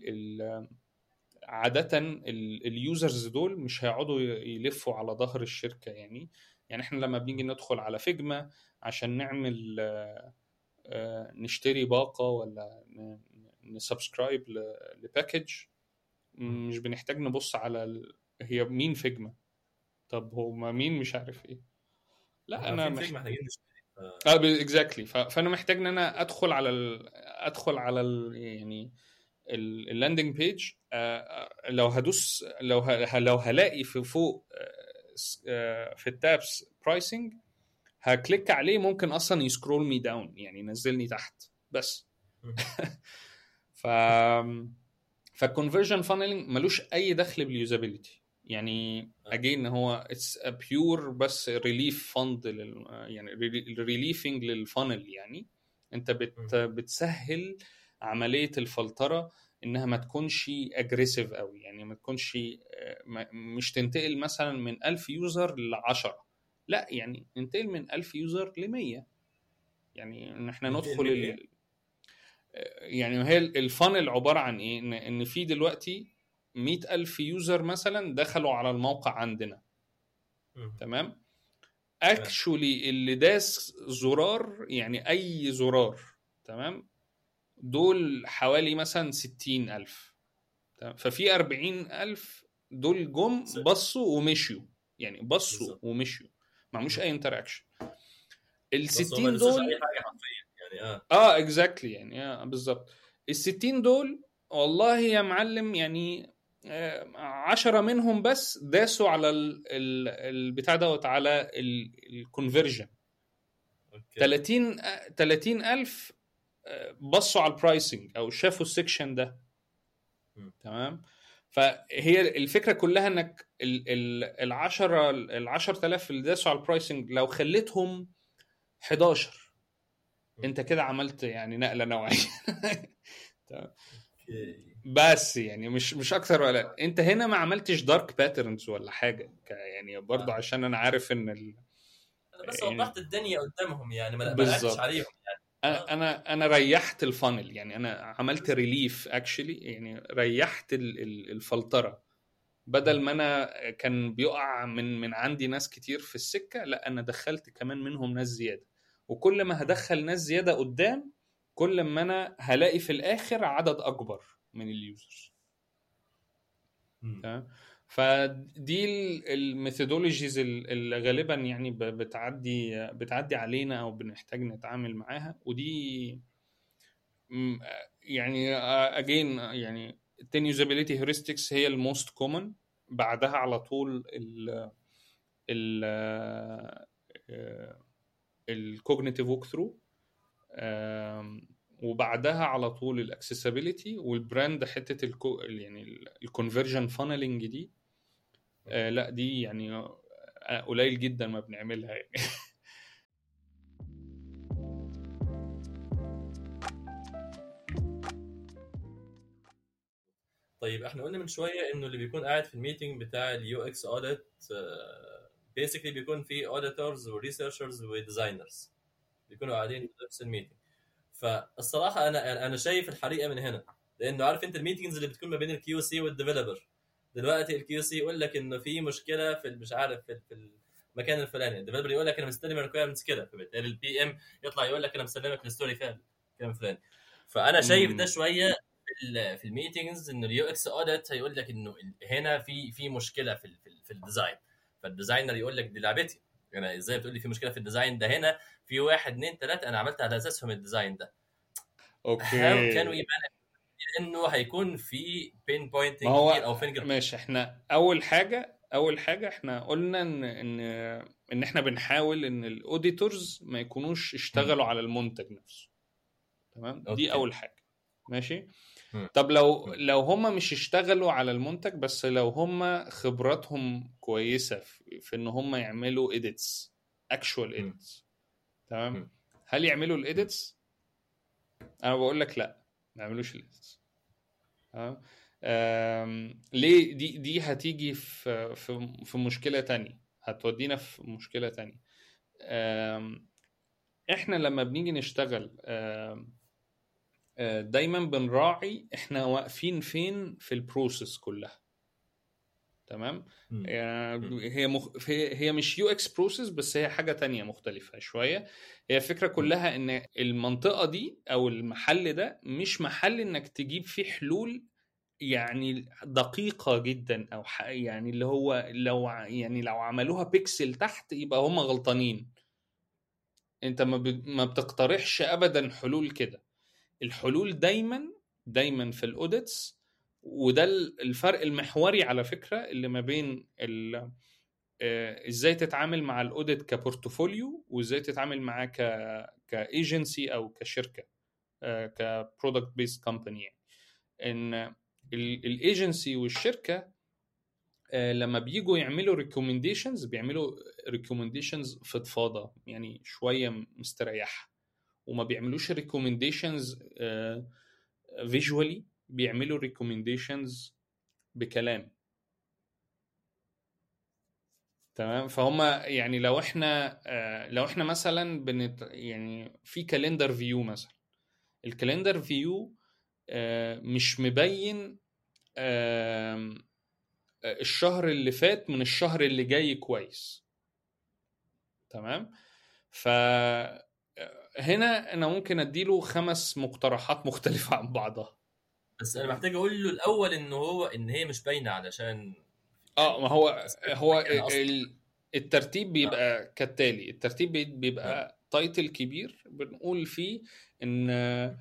ال عادة ال users دول مش هيقعدوا يلفوا على ظهر الشركة يعني. يعني إحنا لما بنيجي ندخل على فيجما عشان نعمل نشتري باقة ولا ن subscribe ل package. مش بنحتاج نبص على ال... هي مين فيجما. طب هو ما مين مش عارف إيه. لا أنا مح... محتاجين آه exactly فأنا محتاج إن أنا أدخل على ال... أدخل على ال... يعني ال landing page لو هدوس لو ه... لو هلاقي في فوق في التابس برايسنج هكليك عليه. ممكن أصلا يسكرول مي داون يعني ينزلني تحت. بس. ف فالكونفرجن فانلنج ملوش أي دخل باليوزابيلتي يعني اجين هو اتس ا بيور بس ريليف فند لل يعني ريليفنج للفانل يعني. أنت بت بتسهل عملية الفلترة إنها ما تكونش اجريسيف قوي يعني ما تكونش مش تنتقل مثلا من 1000 user ل 10 لا يعني ننتقل من 1000 user ل 100 يعني إن إحنا ندخل ال... يعني هي ال funnel عبارة عن إيه؟ ان إن في دلوقتي 100000 user مثلا دخلوا على الموقع عندنا. تمام؟ actually اللي داس زرار يعني أي زرار تمام؟ دول حوالي مثلا 60000 تمام؟ ففي 40000 دول جم بصوا ومشيوا. يعني بصوا. ومشيوا. ما عملوش أي interaction ال 60 دول يعني آه. آه exactly يعني آه بالظبط. ال 60 دول والله يا معلم يعني عشرة منهم بس داسوا على البتاع دوت على ال conversion 30 30 ألف بصوا على ال pricing أو شافوا ال section ده. تمام؟ فهي الفكرة كلها إنك ال 10 ال 10000 اللي داسوا على ال pricing لو خليتهم 11 انت كده عملت يعني نقلة نوعية. بس يعني مش مش أكتر ولا انت هنا ما عملتش dark patterns ولا حاجة؟ يعني برضه آه. عشان أنا عارف إن ال... أنا بس يعني- وضحت الدنيا قدامهم يعني ما بالظبط. عليهم أنا أنا أنا ريحت ال funnel يعني أنا عملت relief actually يعني ريحت ال- ال- الفلترة. بدل ما أنا كان بيقع من من عندي ناس كتير في السكة لا أنا دخلت كمان منهم ناس زيادة. وكل ما هدخل ناس زيادة قدام كل ما أنا هلاقي في الآخر عدد أكبر من ال users. تمام؟ فدي ال methodologies اللي غالبا يعني بتعدي بتعدي علينا أو بنحتاج نتعامل معاها. ودي يعني again يعني ال ten usability heuristics هي ال most common بعدها على طول ال ال ال cognitive walkthrough وبعدها على طول ال accessibility وال brand حتة الكو يعني ال conversion funneling دي. آه لا دي يعني آه، قليل جدا ما بنعملها يعني. طيب إحنا قلنا من شوية إنه اللي بيكون قاعد في ال meeting بتاع ال UX audit basically بيكون في auditors و researchers و designers بيكونوا قاعدين في نفس ال meeting فالصراحة أنا أنا شايف الحريقة من هنا. لأنه عارف أنت ال meetings اللي بتكون ما بين ال QC وال developer دلوقتي ال QC يقول لك إنه في مشكلة في مش عارف في, في المكان الفلاني. ال developer يقول لك أنا مستلم ال requirements كده. فبالتالي ال PM يطلع يقول لك أنا مسلمك ال story فعلا الكلام الفلاني فأنا شايف ده. شوية في ال- في ال meetings إنه ال UX audit هيقول لك إنه هنا في في مشكلة في في ال design فال designer يقول لك دي لعبتي. أنا إزاي بتقول لي في مشكلة في ال design ده هنا في واحد اثنين ثلاثة أنا عملت على أساسهم ال design ده. how can we okay لأنه هيكون في pinpointing كتير أو finger ماشي إحنا أول حاجة أول حاجة إحنا قلنا إن إن إن إحنا بنحاول إن ال auditors ما يكونوش اشتغلوا على المنتج نفسه. تمام. دي أول حاجة. ماشي. طب لو. لو هم مش اشتغلوا على المنتج بس لو هم خبراتهم كويسة في, إن هم يعملوا edits actual مم. edits تمام. هل يعملوا ال edits أنا بقول لك لا ما يعملوش ال edits تمام؟ ليه؟ دي دي هتيجي في في في مشكلة تانية هتودينا في مشكلة تانية. إحنا لما بنيجي نشتغل دايما بنراعي إحنا واقفين فين في ال process كلها. تمام. يعني هي مخ... هي مش UX process بس هي حاجة تانية مختلفة شوية. هي الفكرة كلها إن المنطقة دي أو المحل ده مش محل إنك تجيب فيه حلول يعني دقيقة جدا أو ح... يعني اللي هو لو يعني لو عملوها بيكسل تحت يبقى هم غلطانين. أنت ما, ب... ما بتقترحش ابدا حلول كده. الحلول دايما دايما في ال audits وده ال- الفرق المحوري على فكرة اللي ما بين آه، إزاي تتعامل مع ال audit ك portfolio وإزاي تتعامل معاه ك كإيجنسي أو كشركة ك product based company يعني. إن الإيجنسي والشركة آه، لما بيجوا يعملوا recommendations بيعملوا recommendations فضفاضة يعني شوية مستريحة. وما بيعملوش recommendations visually بيعملوا recommendations بكلام. تمام؟ فهم يعني لو إحنا آه، لو إحنا مثلا بنت يعني في calendar view مثلا. ال calendar view مش مبين آه، الشهر اللي فات من الشهر اللي جاي كويس. تمام؟ ف هنا أنا ممكن أديله خمس مقترحات مختلفة عن بعضها. بس أنا محتاج أقول له الأول إن هو إن هي مش باينة علشان آه ما هو هو الترتيب بيبقى كالتالي. الترتيب بي- بيبقى title كبير. بنقول فيه إن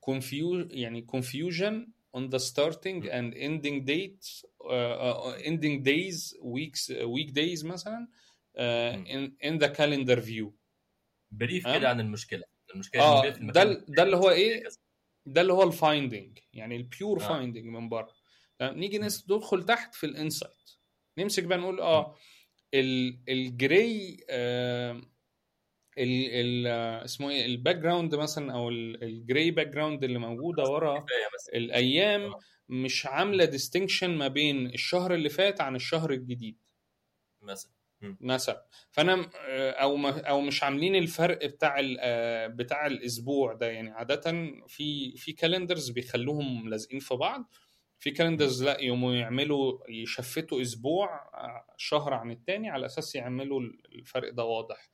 confu- يعني confusion on the starting and ending dates uh, uh, ending days weeks week days مثلا uh, in, in the calendar view. brief؟ كده عن المشكلة. المشكلة آه ده ال- ده اللي هو إيه. ده اللي هو ال finding يعني ال pure آه. finding من بره؟ نيجي نس- ندخل تحت في ال insight نمسك بقى نقول آه ال- ال gray آه ال ال اسمه إيه؟ ال background مثلا أو ال gray background اللي موجودة ورا الأيام آه. مش عاملة distinction ما بين الشهر اللي فات عن الشهر الجديد. مثلا. مثلا. فأنا م- أو ما أو مش عاملين الفرق بتاع آه، بتاع الأسبوع ده. يعني عادة في في calendars بيخلوهم لازقين في بعض. في calendars لا يقوموا يعملوا ي shift وا أسبوع آه، شهر عن التاني على أساس يعملوا الفرق ده واضح.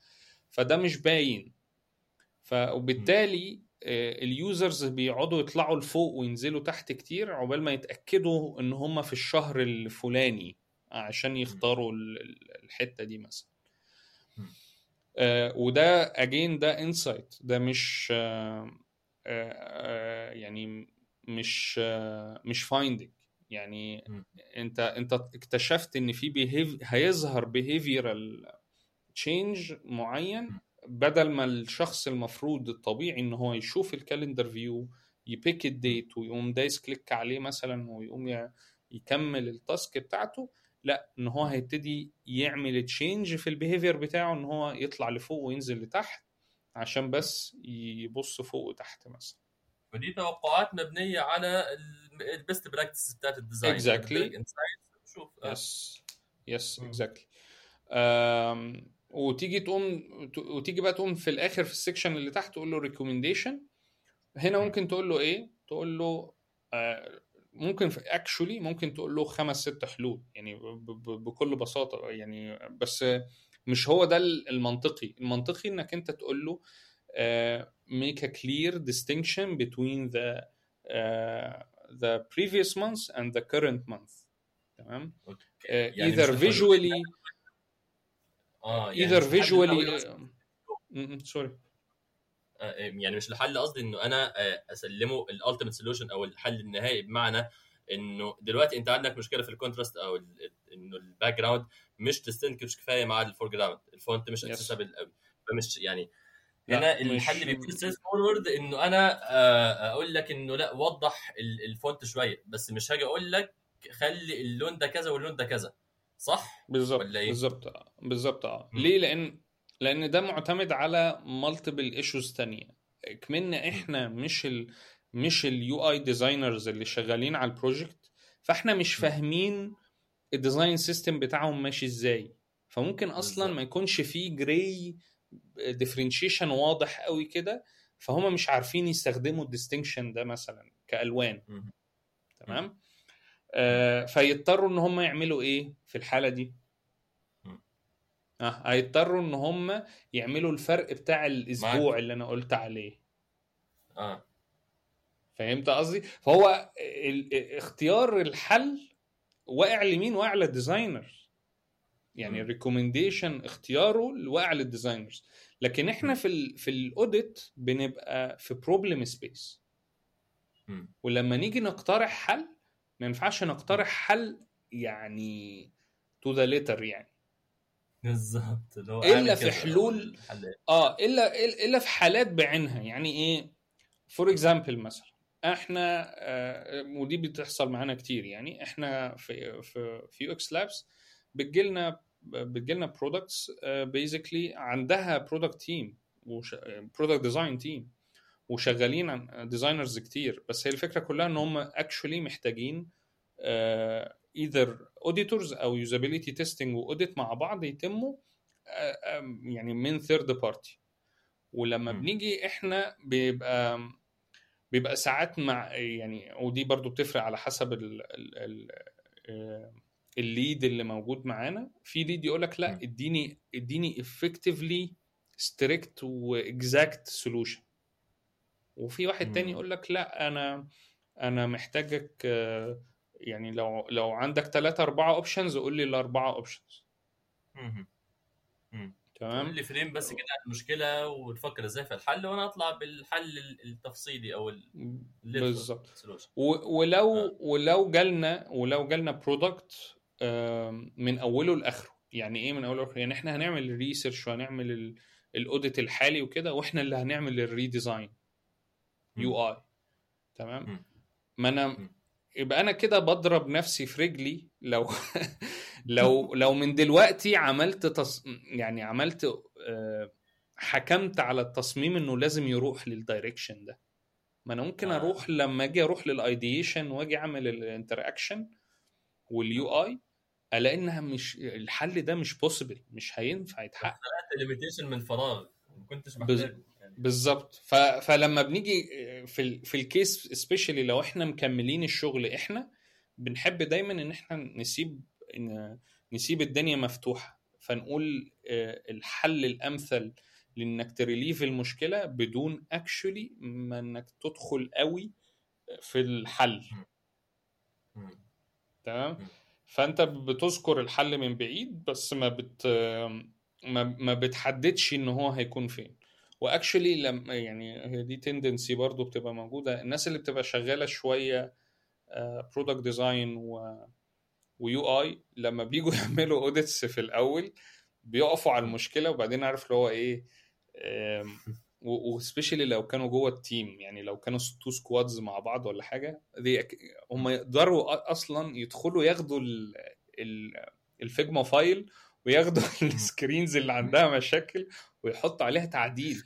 فده مش باين. ف وبالتالي آه، ال users بيقعدوا يطلعوا لفوق وينزلوا تحت كتير عقبال ما يتأكدوا إن هم في الشهر الفلاني. عشان يختاروا ال- ال- الحتة دي مثلا. آه، وده again ده insight ده مش آه، آه، يعني مش مش finding يعني. انت انت اكتشفت ان في هيظهر behavioral change معين. بدل ما الشخص المفروض الطبيعي ان هو يشوف ال calendar view ي pick ال date ويقوم دايس click عليه مثلا ويقوم يكمل ال task بتاعته لا إن هو هيبتدي يعمل change في ال behavior بتاعه إن هو يطلع لفوق وينزل لتحت عشان بس يبص فوق وتحت مثلا ودي توقعات مبنية على ال best practice بتاعت ال design Exactly. شوف. yes yes. exactly وتيجي تقوم وتيجي بقى تقوم في الآخر في ال section اللي تحت تقول له recommendation هنا مم. ممكن تقول له إيه تقول له آه، ممكن في actually ممكن تقول له خمس ست حلول يعني ب- ب- بكل بساطة يعني بس مش هو ده المنطقي المنطقي إنك أنت تقول له آه، make a clear distinction between the uh, the previous month and the current month تمام okay. آه، يعني either visually آه يعني either الأول visually. sorry آه، يعني مش الحل قصدي إنه أنا آه، أسلمه ال ultimate solution أو الحل النهائي بمعنى إنه دلوقتي أنت عندك مشكلة في ال contrast أو إنه ال background مش distinct كفاية مع ال foreground ال font مش. accessible قوي فمش يعني هنا الحل بيكون forward إنه أنا آه، أقول لك إنه لأ وضح ال- ال font شوية بس مش هاجي أقول لك خلي اللون ده كذا واللون ده كذا صح بالظبط ولا إيه؟ بالظبط آه، بالظبط آه. ليه لأن لأن ده معتمد على multiple issues تانية كمان إحنا مش ال مش ال UI designers اللي شغالين على ال project فإحنا مش. فاهمين ال design system بتاعهم ماشي إزاي فممكن أصلا. ما يكونش فيه gray differentiation واضح قوي كده فهم مش عارفين يستخدموا ال distinction ده مثلا كألوان. تمام آه فيضطروا إن هم يعملوا إيه في الحالة دي. آه هيضطروا إن هم يعملوا الفرق بتاع الأسبوع معاك. اللي أنا قلت عليه آه فهمت قصدي فهو اختيار الحل واقع لمين واقع لل designer يعني. ال recommendation اختياره واقع لل designers لكن إحنا. في ال في ال audit بنبقى في problem space. ولما نيجي نقترح حل ما ينفعش نقترح حل يعني to the letter يعني بالظبط اعمل في حلول-؟ آه إلا إلا في حالات بعينها. يعني إيه؟ for example مثلا إحنا آه ودي بتحصل معانا كتير يعني إحنا في في في إكس لابس بتجيلنا بتجيلنا products basically عندها product team product design team وشغالين عن designers كتير. بس هي الفكرة كلها إن هم actually محتاجين either auditors أو usability testing و audit مع بعض يتموا آه، يعني من third party ولما مم. بنيجي إحنا بيبقى بيبقى ساعات مع يعني ودي برضو بتفرق على حسب ال ال ال آه، ال lead اللي موجود معانا في lead يقول لك لا. اديني اديني effectively strict و exact solution وفي واحد تاني. يقول لك لا أنا أنا محتاجك آه، يعني لو لو عندك ثلاثة أربعة options قول لي الأربعة. مم. تمام قول لي frame بس كده عن المشكلة ونفكر إزاي في الحل وأنا أطلع بالحل التفصيلي ال- بالظبط ولو آه. ولو جالنا ولو جالنا product من أوله لآخره يعني إيه من أوله لآخره يعني إحنا هنعمل ال research وهنعمل ال- ال audit الحالي وكده وإحنا اللي هنعمل ال redesign UI تمام. ما أنا. يبقى أنا كده بضرب نفسي في رجلي لو لو لو من دلوقتي عملت تص... يعني عملت حكمت على التصميم إنه لازم يروح لل direction ده. ما أنا ممكن آه. أروح لما أجي أروح لل ideation وأجي أعمل ال interaction وال UI ألاقي إنها مش الحل ده مش possible مش هينفع يتحقق. limitation من فراغ ما كنتش محتاجه. بالظبط. ف... فلما بنيجي في ال... في ال case specially لو إحنا مكملين الشغل إحنا بنحب دايما إن إحنا نسيب إن... نسيب الدنيا مفتوحة. فنقول آه، الحل الأمثل لإنك ت relieve المشكلة بدون actually ما إنك تدخل قوي في الحل. تمام. فأنت بتذكر الحل من بعيد بس ما بت ما, ما بتحددش إن هو هيكون فين. و actually لما يعني هي دي tendency برضو بتبقى موجودة. الناس اللي بتبقى شغالة شوية product design و و UI لما بيجوا يعملوا audits في الأول بيقفوا على المشكلة وبعدين عارف اللي هو إيه و specially لو كانوا جوه ال team يعني لو كانوا two squads مع بعض ولا حاجة دي هم يقدروا أصلا يدخلوا ياخدوا ال- ال- ال Figma file وياخدوا ال screens اللي عندها مشاكل ويحطوا عليها تعديل.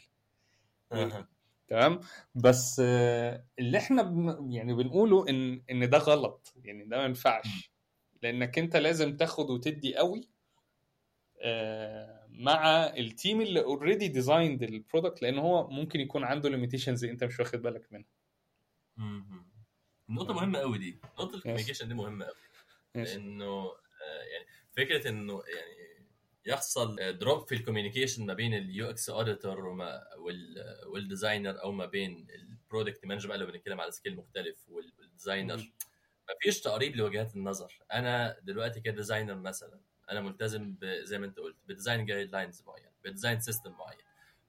أها. تمام؟ بس آه، اللي إحنا بن يعني بنقوله إن إن ده غلط. يعني ده ما ينفعش. لأنك أنت لازم تاخد وتدي قوي آه، مع ال team اللي already designed ال product لأن هو ممكن يكون عنده limitations أنت مش واخد بالك منها. مم. نقطة مهمة قوي دي، نقطة ال communication دي مهمة قوي. لأنه آه، يعني فكرة إنه يعني يحصل drop في ال communication ما بين ال UX auditor وال designer أو ما بين ال product manager بقى لو بنتكلم على skill مختلف وال- وال designer. ما فيش تقريب لوجهات النظر. أنا دلوقتي ك designer مثلا أنا ملتزم زي ما أنت قلت ب design guidelines معين ب design system معين.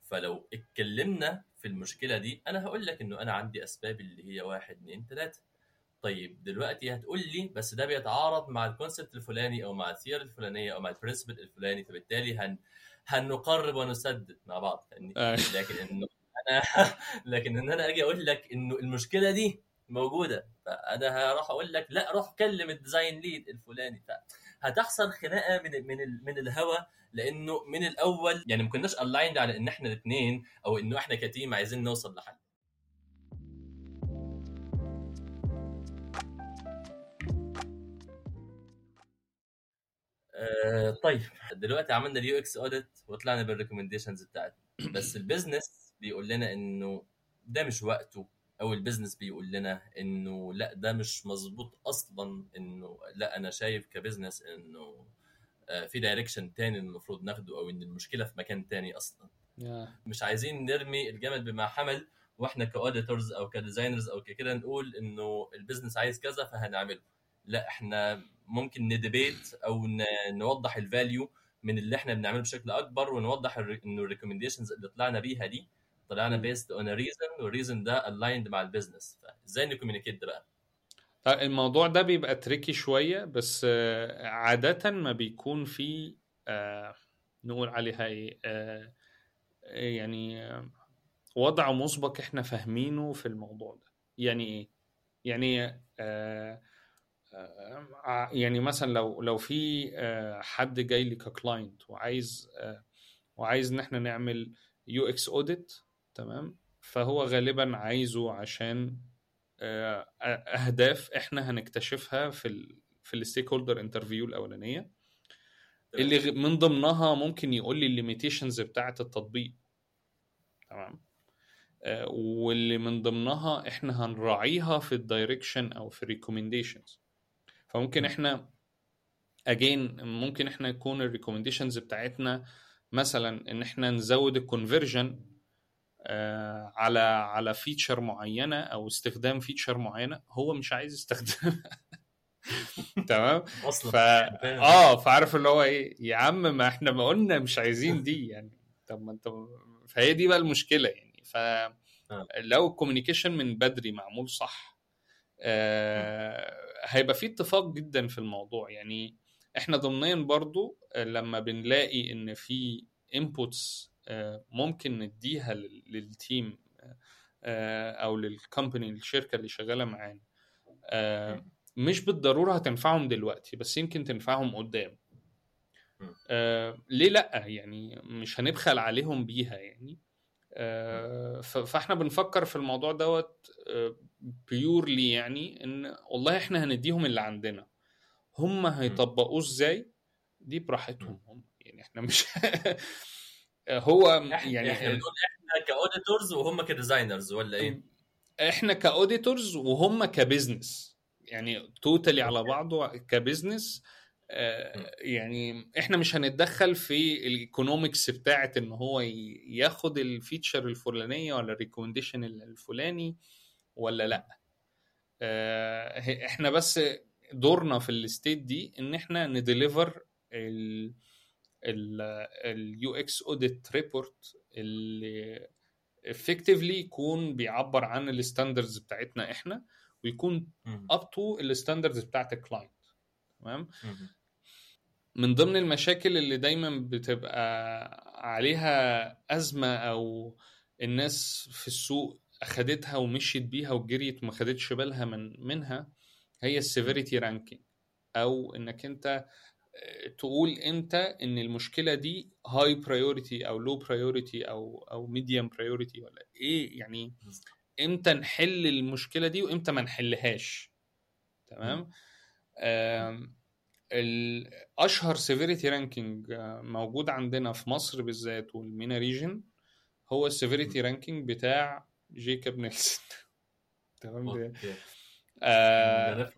فلو اتكلمنا في المشكلة دي أنا هقول لك إنه أنا عندي أسباب اللي هي واحد اتنين تلاتة. طيب دلوقتي هتقول لي بس ده بيتعارض مع ال concept الفلاني أو مع ال theory الفلانية أو مع ال principle الفلاني فبالتالي هن هنقرب ونسدد مع بعض؟ آه. لكن إنه أنا لكن إن أنا أجي أقول لك إنه المشكلة دي موجودة فأنا هروح أقول لك لا روح كلم ال design lead الفلاني فهتحصل خناقة من من من الهوا لأنه من الأول يعني ما كناش aligned على إن إحنا الاثنين أو إنه إحنا ك team عايزين نوصل لحل آه، طيب. دلوقتي عملنا ال UX audit وطلعنا بال recommendations بتاعتنا. بس ال business بيقول لنا إنه ده مش وقته أو ال business بيقول لنا إنه لأ ده مش مظبوط أصلا إنه لأ أنا شايف ك business إنه آه، في direction تاني المفروض ناخده أو إن المشكلة في مكان تاني أصلا. يا. مش عايزين نرمي الجمل بما حمل وإحنا ك auditors أو ك designers أو كده نقول إنه ال business عايز كذا فهنعمله. لا إحنا ممكن ن debate أو نوضح ال value من اللي إحنا بنعمله بشكل أكبر ونوضح انه ال recommendations اللي طلعنا بيها دي طلعنا. based on reason وال reason ده aligned مع ال business فإزاي ن communicate ده بقى؟ طيب الموضوع ده بيبقى tricky شوية بس آه، عادة ما بيكون في آه، نقول عليها إيه آه، يعني آه، وضع مسبق إحنا فاهمينه في الموضوع ده يعني إيه يعني آه، آه، يعني مثلا لو لو في آه، حد جاي لي ك client وعايز آه، وعايز إن إحنا نعمل UX audit تمام؟ فهو غالبا عايزه عشان آه، أهداف إحنا هنكتشفها في ال في ال stakeholder interview الأولانية. اللي من ضمنها ممكن يقول لي ال limitations بتاعة التطبيق. تمام؟ آه، واللي من ضمنها إحنا هنراعيها في ال direction أو في ال recommendations فممكن. إحنا اجين ممكن إحنا يكون ال recommendations بتاعتنا مثلا إن إحنا نزود ال conversion على على feature معينة أو استخدام feature معينة هو مش عايز يستخدمها. تمام؟ أصلا ف. آه فعارف اللي هو إيه؟ يا عم ما إحنا ما قلنا مش عايزين دي يعني. طب ما أنت فهي دي بقى المشكلة يعني. فلو ال communication من بدري معمول صح آه هيبقى في اتفاق جدا في الموضوع. يعني إحنا ضمنيا برضو آه، لما بنلاقي إن في inputs ممكن نديها لل- لل team آه، أو لل company الشركة اللي شغالة معانا. آه، مش بالضرورة هتنفعهم دلوقتي بس يمكن تنفعهم قدام. آه ليه لأ؟ يعني مش هنبخل عليهم بيها يعني. آه فاحنا بنفكر في الموضوع دوت purely يعني إن والله إحنا هنديهم اللي عندنا. هم هيطبقوه إزاي؟ دي براحتهم هم. يعني إحنا مش هو يعني إحنا بنقول إحنا ك auditors وهم ك designers ولا إيه؟ إحنا ك auditors وهم ك business يعني totally على بعضه ك business آه، يعني إحنا مش هنتدخل في ال economics بتاعت إن هو ياخد ال feature الفلانية ولا ال recommendation الفلاني ولا لأ آه، إحنا بس دورنا في ال state دي إن إحنا ن deliver ال ال UX audit report اللي effectively يكون بيعبر عن ال standards بتاعتنا إحنا ويكون. up to ال standards بتاعت ال client تمام. من ضمن المشاكل اللي دايما بتبقى عليها أزمة أو الناس في السوق أخدتها ومشيت بيها وجريت وما خدتش بالها من منها هي ال severity ranking أو إنك أنت آه، تقول إمتى إن المشكلة دي high priority أو low priority أو أو medium priority ولا إيه؟ يعني إمتى نحل المشكلة دي وإمتى ما نحلهاش؟ تمام؟ اشهر severity ranking موجود عندنا في مصر بالذات وال MENA region هو ال severity ranking بتاع Jakob Nielsen. تمام؟ آه،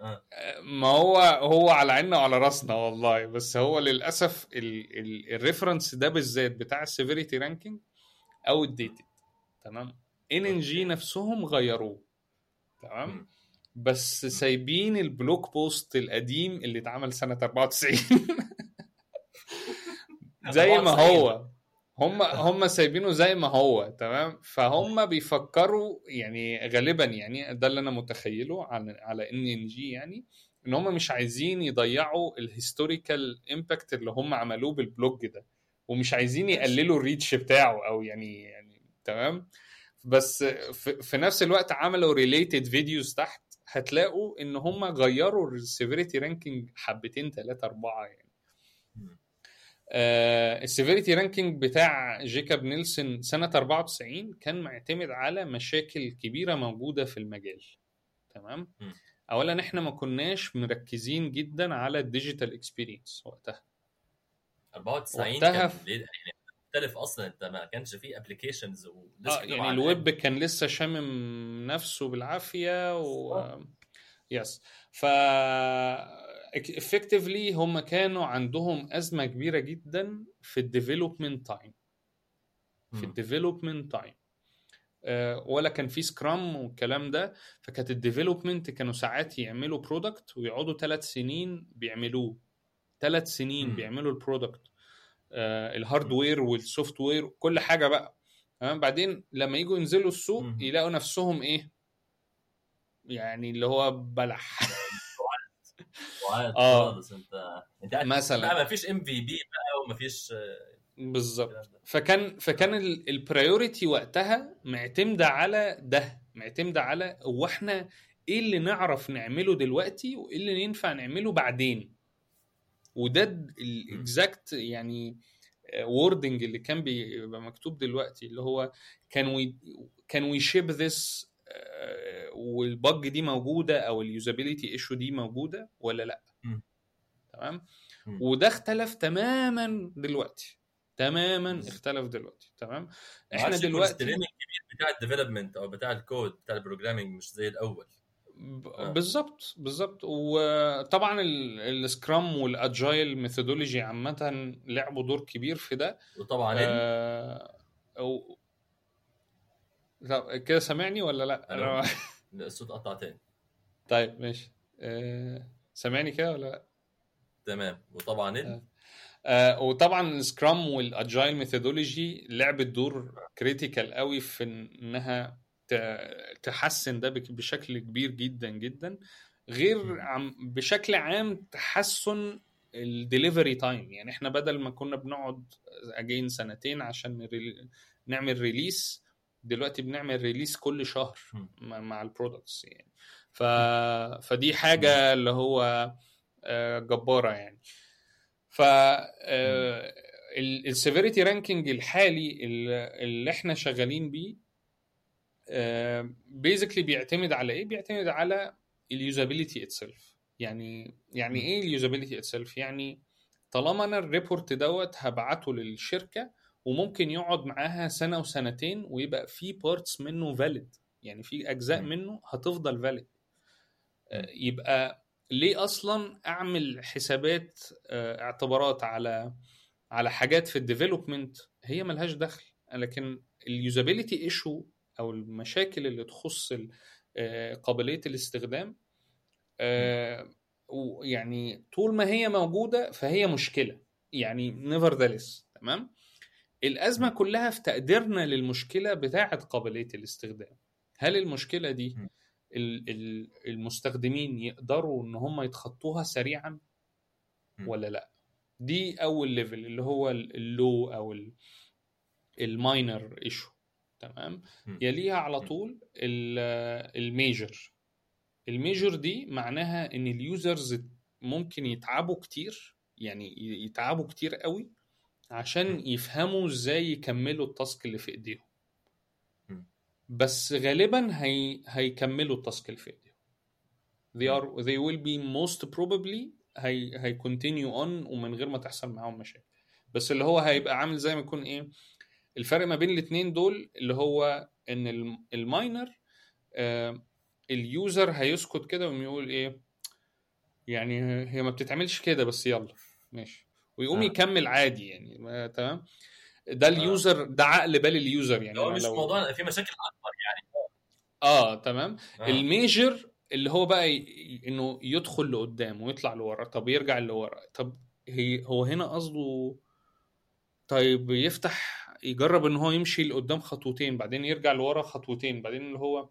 آه. ما هو هو على عيننا وعلى راسنا والله. بس هو للأسف ال reference ده بالذات بتاع ال severity ranking أو outdated تمام NNG نفسهم غيروه. تمام. بس سايبين ال blog post القديم اللي اتعمل سنة 94 زي ما 94. هو. هم هم سايبينه زي ما هو تمام؟ فهم بيفكروا يعني غالبا يعني ده اللي أنا متخيله على على NNG يعني إن هم مش عايزين يضيعوا ال historical impact اللي هم عملوه بال blog ده ومش عايزين يقللوا ال reach بتاعه أو يعني يعني تمام؟ بس في, في نفس الوقت عملوا related videos تحت هتلاقوا إن هم غيروا ال severity ranking حبتين ثلاثة أربعة يعني مم. ال severity ranking بتاع Jakob Nielsen سنة 94 كان معتمد على مشاكل كبيرة موجودة في المجال تمام م. اولا إحنا ما كناش مركزين جدا على ال digital experience وقتها 94 وقتها كان مختلف أصلا. أنت ما كانش فيه applications آه يعني الويب كان لسه شامم نفسه بالعافية و yes ف effectively هم كانوا عندهم أزمة كبيرة جدا في ال development time في ال development time ولا كان في scrum والكلام ده. فكانت ال development كانوا ساعات يعملوا product ويقعدوا ثلاث سنين بيعملوه. ثلاث سنين مم. بيعملوا ال product ال hardware وال software كل حاجة بقى. تمام؟ بعدين لما يجوا ينزلوا السوق. يلاقوا نفسهم إيه؟ يعني اللي هو بلح. آه. خالص انت أنت مثلا. لا ما فيش MVP بقى وما فيش بالظبط. فكان فكان ال priority وقتها معتمدة على ده معتمدة على هو إحنا إيه اللي نعرف نعمله دلوقتي وإيه اللي ينفع نعمله بعدين. وده ال exact يعني wording اللي كان بيبقى مكتوب دلوقتي اللي هو can we can we ship this وال bug دي موجودة أو ال usability issue دي موجودة ولا لأ. تمام. وده اختلف تماما دلوقتي تماما. اختلف دلوقتي تمام ما إحنا دلوقتي الكبير بتاع ال development أو بتاع الكود بتاع ال programming مش زي الأول آه. بالظبط بالظبط وطبعا ال- السكرام وال agile methodology عامه لعبوا دور كبير في ده وطبعا آه أو... كده سامعني ولا لا؟ أنا- الصوت قطع تاني طيب ماشي آه سامعني كده ولا لا؟ تمام وطبعا آه. آه وطبعا ال scrum وال agile methodology لعبت دور critical قوي في إنها تحسن ده بشكل كبير جدا جدا. غير. عم بشكل عام تحسن ال delivery time يعني إحنا بدل ما كنا بنقعد اجين سنتين عشان نعمل release دلوقتي بنعمل release كل شهر. مع, ال products يعني. ف... فدي حاجة اللي هو آه، جبارة يعني. ف ال severity ranking الحالي اللي إحنا شغالين بيه basically بيعتمد على إيه؟ بيعتمد على ال usability itself يعني يعني. إيه ال usability itself يعني طالما أنا ال report دوت هبعته للشركة وممكن يقعد معاها سنة وسنتين ويبقى في parts منه valid يعني في أجزاء. منه هتفضل valid مم. يبقى ليه أصلا أعمل حسابات آه، اعتبارات على على حاجات في ال development هي ملهاش دخل. لكن ال usability issue أو المشاكل اللي تخص آه، قابلية الاستخدام آه، ويعني طول ما هي موجودة فهي مشكلة. يعني nevertheless تمام؟ الأزمة. كلها في تقديرنا للمشكلة بتاعه قابلية الاستخدام. هل المشكلة دي المستخدمين يقدروا إن هم يتخطوها سريعا. ولا لأ؟ دي أول level اللي هو ال low أو ال minor issue تمام م. يليها على. طول الميجر ال major دي معناها إن ال users ممكن يتعبوا كتير يعني يتعبوا كتير قوي عشان. يفهموا إزاي يكملوا ال task اللي في إيديهم. بس غالبا هي هيكملوا ال task اللي في إيديهم they are they will be most probably هي هي continue on ومن غير ما تحصل معاهم مشاكل بس اللي هو هيبقى عامل زي ما يكون إيه الفرق ما بين الاثنين دول اللي هو إن الم- ال minor آه ال user هيسكت كده ويقول إيه يعني هي ما بتتعملش كده بس يلا ماشي ويقوم آه. يكمل عادي يعني ما تمام ده آه. ال user ده عقل بال ال user يعني هو مش لو موضوع في مشاكل أكبر يعني آه تمام آه. ال major اللي هو بقى ي... إنه يدخل لقدام ويطلع لورا طب يرجع لورا طب هي هو هنا قصده طيب يفتح يجرب إن هو يمشي لقدام خطوتين بعدين يرجع لورا خطوتين بعدين اللي هو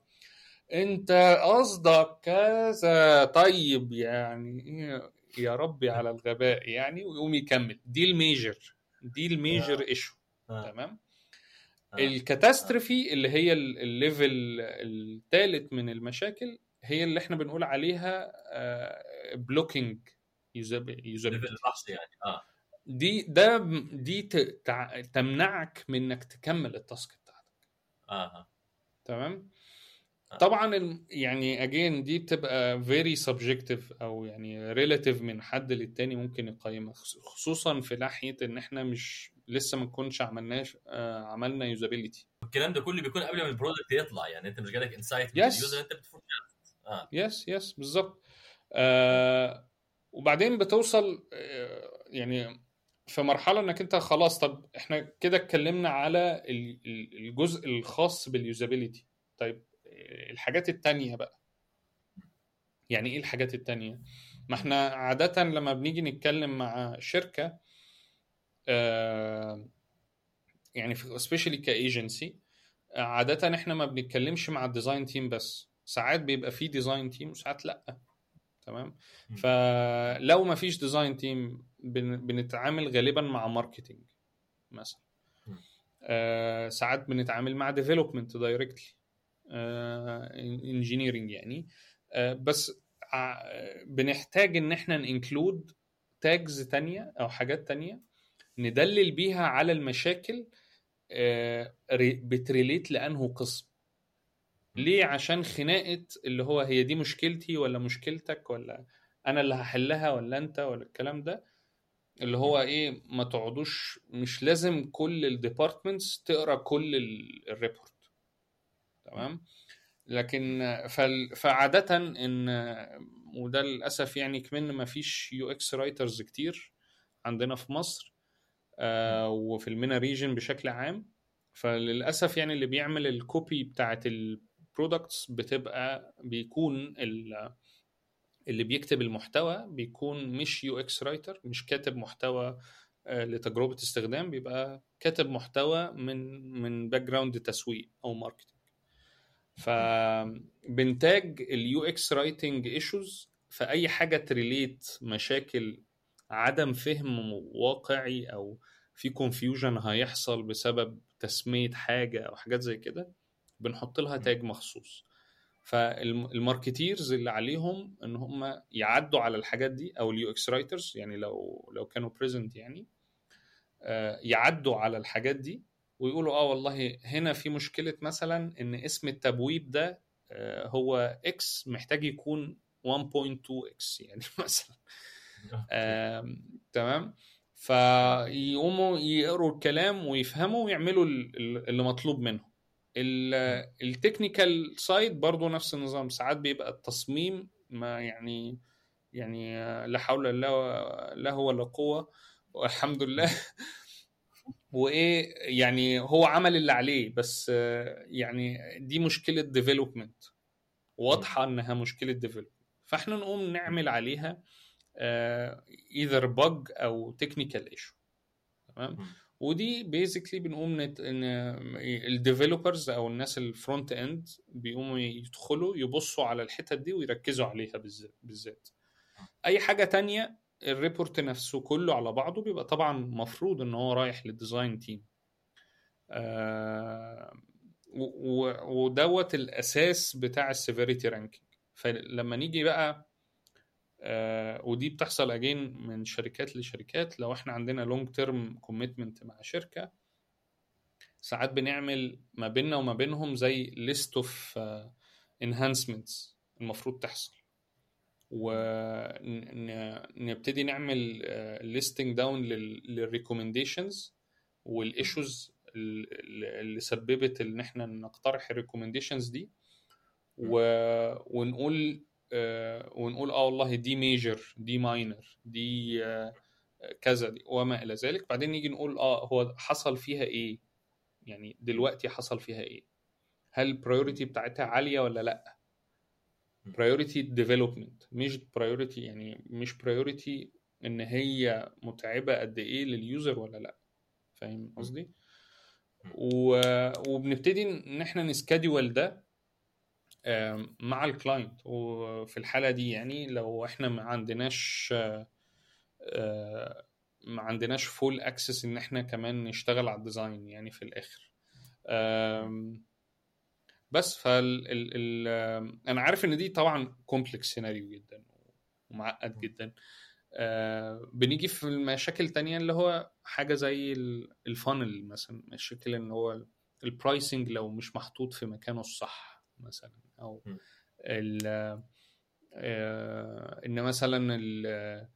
أنت قصدك كذا. طيب يعني إيه؟ يا ربي على الغباء يعني ويقوم يكمل. دي ال major. دي ال major issue آه. تمام؟ آه. ال catastrophe اللي هي ال- ال level الثالث من المشاكل هي اللي إحنا بنقول عليها blocking level usability البحث يعني. آه. دي ده دي تع- تمنعك من إنك تكمل ال task بتاعتك. آه تمام؟ آه. طبعا ال- يعني again دي بتبقى very subjective أو يعني relative من حد للتاني ممكن يقيمها خص- خصوصا في ناحية إن إحنا مش لسه ما نكونش عملناش آه، عملنا usability الكلام ده كله بيكون قبل ما ال product يطلع يعني أنت مش جالك insight من Yes. ال user أنت بتفوت آه. yes yes بالظبط. آه وبعدين بتوصل آه يعني في مرحلة إنك أنت خلاص طب إحنا كده اتكلمنا على ال- ال- الجزء الخاص بال usability طيب آه، الحاجات التانية بقى. يعني إيه الحاجات التانية؟ ما إحنا عادة لما بنيجي نتكلم مع شركة آه يعني في specially ك agency عادة إحنا ما بنتكلمش مع ال design team بس. ساعات بيبقى في design team وساعات لأ. تمام. فلو ما فيش design team بن... بنتعامل غالبا مع marketing مثلا. آه ساعات بنتعامل مع development directly engineering يعني آه بس بنحتاج إن إحنا ن include tags تانية أو حاجات تانية ندلل بيها على المشاكل آه، ري- بت relate لأنه قسم ليه؟ عشان خناقة اللي هو هي دي مشكلتي ولا مشكلتك ولا أنا اللي هحلها ولا أنت ولا الكلام ده؟ اللي هو إيه ما تقعدوش مش لازم كل ال departments تقرأ كل ال- ال report تمام؟ لكن فعادة إن وده للأسف يعني كمان ما فيش UX writers كتير عندنا في مصر آه، وفي ال MENA region بشكل عام. فللأسف يعني اللي بيعمل ال copy بتاعت ال products بتبقى بيكون ال- اللي بيكتب المحتوى بيكون مش UX writer مش كاتب محتوى آه، لتجربة استخدام بيبقى كاتب محتوى من من background تسويق أو marketing فبن tag ال UX writing issues في أي حاجة ت relate مشاكل عدم فهم واقعي أو في confusion هيحصل بسبب تسمية حاجة أو حاجات زي كده بنحط لها tag مخصوص. فال marketers اللي عليهم إن هم يعدوا على الحاجات دي أو ال UX writers يعني لو لو كانوا present يعني آه، يعدوا على الحاجات دي ويقولوا آه والله هنا في مشكلة مثلا إن اسم التبويب ده آه، هو X محتاج يكون 1.2 X يعني مثلا. تمام؟ فيقوموا يقروا الكلام ويفهموا ويعملوا ال- ال- اللي مطلوب منهم. ال technical side برضو نفس النظام. ساعات بيبقى التصميم ما يعني يعني آه، لا حول لا لا هو ولا قوة. والحمد لله. وإيه يعني هو عمل اللي عليه بس آه، يعني دي مشكلة development واضحة إنها مشكلة development فإحنا نقوم نعمل عليها either bug أو technical issue تمام. ودي basically بنقوم نت... إن ال developers أو الناس ال front end بيقوموا يدخلوا يبصوا على الحتت دي ويركزوا عليها بالذات. أي حاجة تانية ال report نفسه كله على بعضه بيبقى طبعا مفروض إن هو رايح لل design team آه ودوت الأساس بتاع ال severity ranking فلما نيجي بقى ودي بتحصل again من شركات لشركات لو إحنا عندنا long term commitment مع شركة ساعات بنعمل ما بيننا وما بينهم زي list of enhancements المفروض تحصل ونبتدي نعمل listing down لل recommendations وال issues اللي سببت إن إحنا نقترح ال recommendations دي. ونقول آه، ونقول آه والله دي major دي minor دي آه، كذا دي وما إلى ذلك. بعدين نيجي نقول آه هو حصل فيها إيه؟ يعني دلوقتي حصل فيها إيه؟ هل ال priority بتاعتها عالية ولا لأ؟ priority development مش priority يعني مش priority إن هي متعبة قد إيه لل user ولا لأ. فاهم قصدي؟ و... وبنبتدي إن إحنا ن schedule ده مع ال client وفي الحالة دي يعني لو إحنا ما عندناش آه، ما عندناش full access إن إحنا كمان نشتغل على ال design يعني في الآخر. بس فال ال ال أنا عارف إن دي طبعا complex scenario جدا ومعقد جدا. آه، بنيجي في المشاكل تانية اللي هو حاجة زي ال- ال funnel مثلا مشاكل إن هو ال pricing لو مش محطوط في مكانه الصح مثلا. أو. ال آه، إن مثلا ال-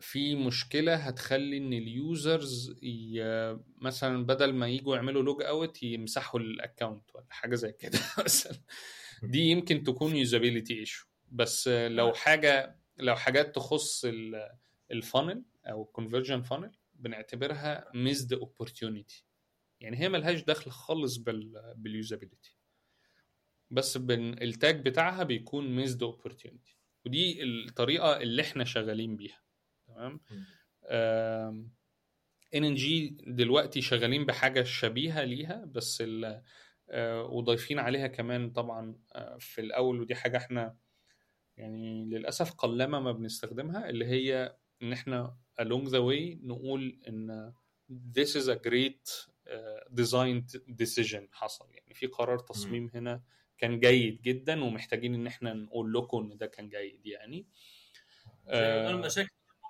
في مشكلة هتخلي إن ال users ي- مثلا بدل ما يجوا يعملوا log out يمسحوا ال account ولا حاجة زي كده مثلا. دي يمكن تكون usability issue بس لو حاجة لو حاجات تخص ال funnel أو ال conversion funnel بنعتبرها missed opportunity يعني هي ملهاش دخل خالص بال بال usability بس بن ال tag بتاعها بيكون missed opportunity ودي الطريقة اللي إحنا شغالين بيها. تمام؟ إن إن جي دلوقتي شغالين بحاجة شبيهة ليها بس ال وضايفين عليها كمان طبعا في الأول ودي حاجة إحنا يعني للأسف قلما ما بنستخدمها اللي هي إن إحنا along the way نقول إن this is a great design decision حصل. يعني في قرار تصميم هنا كان جيد جدا ومحتاجين إن إحنا نقول لكم إن ده كان جيد يعني آه المشاكل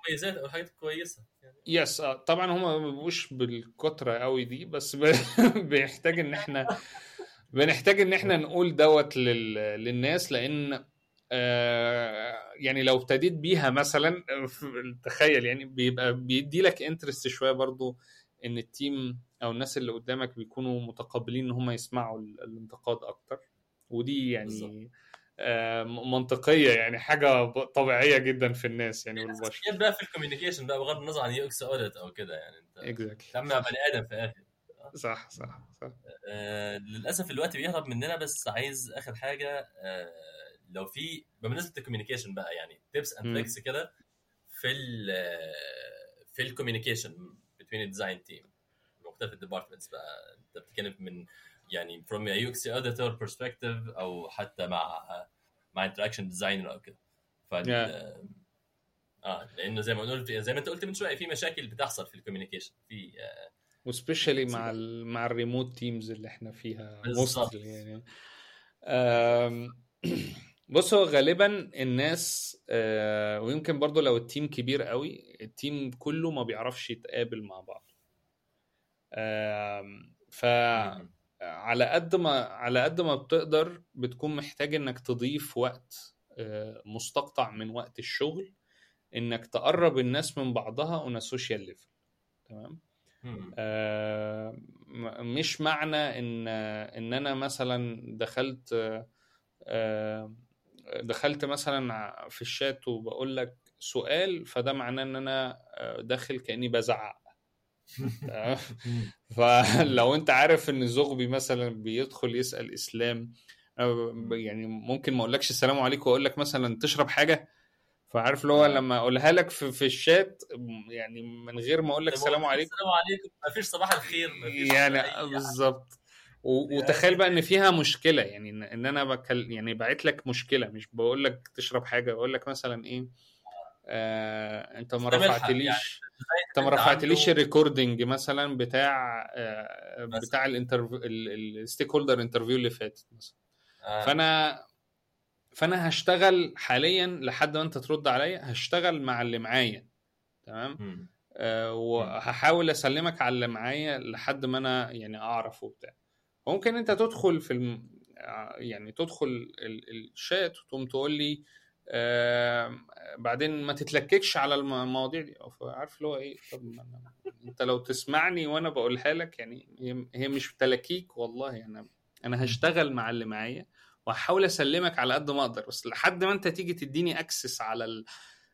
مميزات أو حاجات كويسة يعني يس آه، طبعا هم ما بيبقوش بالكترة قوي دي بس. بيحتاج إن إحنا بنحتاج إن إحنا نقول دوت لل... للناس لأن آه يعني لو ابتديت بيها مثلا تخيل يعني بيبقى بيدي لك interest شوية برضو إن ال team أو الناس اللي قدامك بيكونوا متقبلين إن هم يسمعوا ال- الانتقاد أكتر ودي يعني بالظبط. آه منطقية يعني حاجة طبيعية جدا في الناس يعني والبشر. بقى في ال communication بقى بغض النظر عن UX audit أو كده يعني أنت بتتعامل مع بني آدم في الآخر. صح صح صح. آه للأسف الوقت بيهرب مننا بس عايز آخر حاجة آه لو في بمناسبة ال communication بقى يعني tips and. tricks كده في ال في ال communication بين ال design team مختلف ال departments بقى أنت بتتكلم من يعني from a UX auditor perspective أو حتى مع مع interaction designer أو كده. فال Yeah. آه لأنه زي ما قلت زي ما أنت قلت من شوية في مشاكل بتحصل في ال communication في آه، و specially مع ال مع ال remote teams اللي إحنا فيها mostly يعني. بص هو غالبا الناس آه، ويمكن برضو لو ال team كبير قوي ال team كله ما بيعرفش يتقابل مع بعض. آم، ف. على قد ما على قد ما بتقدر بتكون محتاج إنك تضيف وقت آه، مستقطع من وقت الشغل إنك تقرب الناس من بعضها on social level تمام. آه، مش معنى إن إن أنا مثلا دخلت آه، دخلت مثلا في الشات وبقول لك سؤال فده معناه إن أنا آه، داخل كأني بزعق. فلو انت عارف ان زغبي مثلا بيدخل يسأل إسلام يعني ممكن ما أقولكش السلام عليكم وأقول لك مثلا تشرب حاجة فعارف اللي هو آه. لما أقولها لك في, في الشات يعني من غير ما أقول لك طب السلام عليكم. السلام عليكم ما فيش صباح الخير ما فيش يعني أي- بالظبط. يعني- وتخيل بقى إن فيها مشكلة يعني إن أنا بكل يعني باعت لك مشكلة مش بقول لك تشرب حاجة بقول لك مثلا إيه آه أنت ما رفعتليش. انت ما رفعتليش ال recording مثلا بتاع آه. بتاع ال interview ال stakeholder interview اللي فاتت مثلا آه. فأنا فأنا هشتغل حاليا لحد ما أنت ترد عليا هشتغل مع اللي معايا تمام. آه، وهحاول أسلمك على اللي معايا لحد ما أنا يعني اعرف وبتاع ممكن أنت تدخل في الم... يعني تدخل ال- الشات وتقوم تقول لي بعدين ما تتلككش على الم- المواضيع دي. عارف اللي هو إيه؟ طب ما أنا... أنت لو تسمعني وأنا بقولها لك يعني هي- مش تلكيك والله. أنا أنا هشتغل مع اللي معايا وهحاول أسلمك على قد ما أقدر. بس لحد ما أنت تيجي تديني أكسس على ال...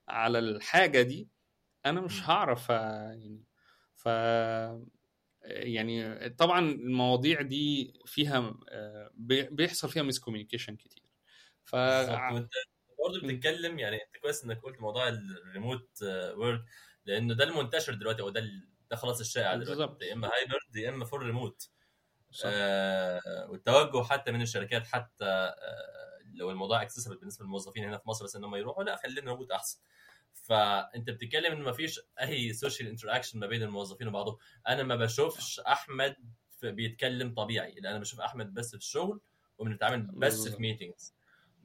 على الحاجة دي أنا مش. هعرف يعني ف يعني طبعا المواضيع دي فيها آه، بي- بيحصل فيها miscommunication كتير. ف برضه. بتتكلم يعني انت كويس انك قلت موضوع ال remote work لأنه ده المنتشر دلوقتي أو ده ده خلاص الشائع. دلوقتي يا إما hybrid يا إما full remote. آه والتوجه حتى من الشركات حتى آه لو الموضوع accessible بالنسبة للموظفين هنا في مصر بس انهم يروحوا لا خلينا ريموت أحسن فأنت بتتكلم إن ما فيش أي social interaction ما بين الموظفين وبعضهم أنا ما بشوفش أحمد بيتكلم طبيعي لأن أنا بشوف أحمد بس في الشغل وبنتعامل بس. في meetings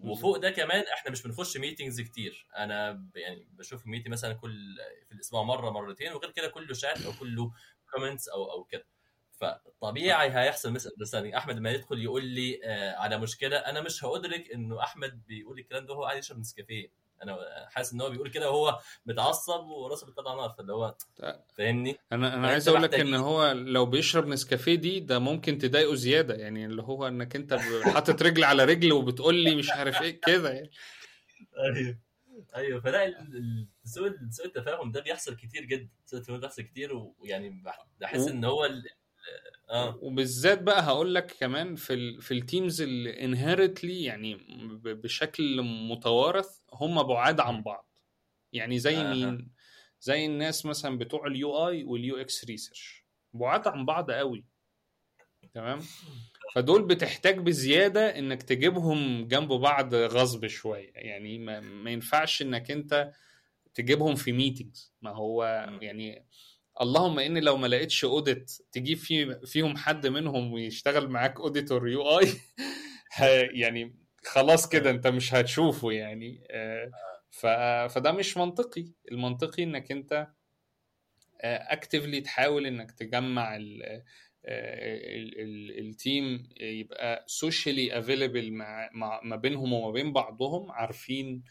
وفوق ده كمان إحنا مش بنخش meetings كتير. أنا يعني بشوف meeting مثلا كل في الأسبوع مرة مرتين وغير كده كله شات أو كله comments أو أو كده. فطبيعي هيحصل misunderstanding أحمد لما يدخل يقول لي آه على مشكلة. أنا مش هأدرك إنه أحمد بيقول الكلام ده وهو قاعد يشرب نسكافيه. أنا حاسس إن هو بيقول كده وهو متعصب وراسه بتطلع نار فاللي هو فاهمني أنا أنا عايز أقول لك إن؟ هو لو بيشرب نسكافيه دي ده ممكن تضايقه زيادة يعني اللي هو إنك أنت حاطط رجل على رجل وبتقول لي مش عارف إيه كده يعني أيوه أيوه فلا سوء سوء التفاهم ده بيحصل كتير جدا سوء التفاهم ده بيحصل كتير ويعني بح- بحس إن هو. آه. وبالذات بقى هقول لك كمان في ال في التيمز اللي انهيرتلي يعني بشكل متوارث هم بعاد عن. بعض. يعني زي آها. مين؟ زي الناس مثلا بتوع ال UI وال UX research بعاد عن بعض قوي. تمام؟ فدول بتحتاج بزيادة إنك تجيبهم جنب بعض غصب شوية. يعني ما, ما ينفعش إنك أنت تجيبهم في meetings ما هو. يعني اللهم ان لو ما لقيتش audit تجيب في فيهم حد منهم ويشتغل معاك auditor UI يعني خلاص كده أنت مش هتشوفه يعني آه، فده مش منطقي. المنطقي إنك أنت actively تحاول إنك تجمع ال ال- ال- ال team يبقى socially available مع ما بينهم وما بين بعضهم عارفين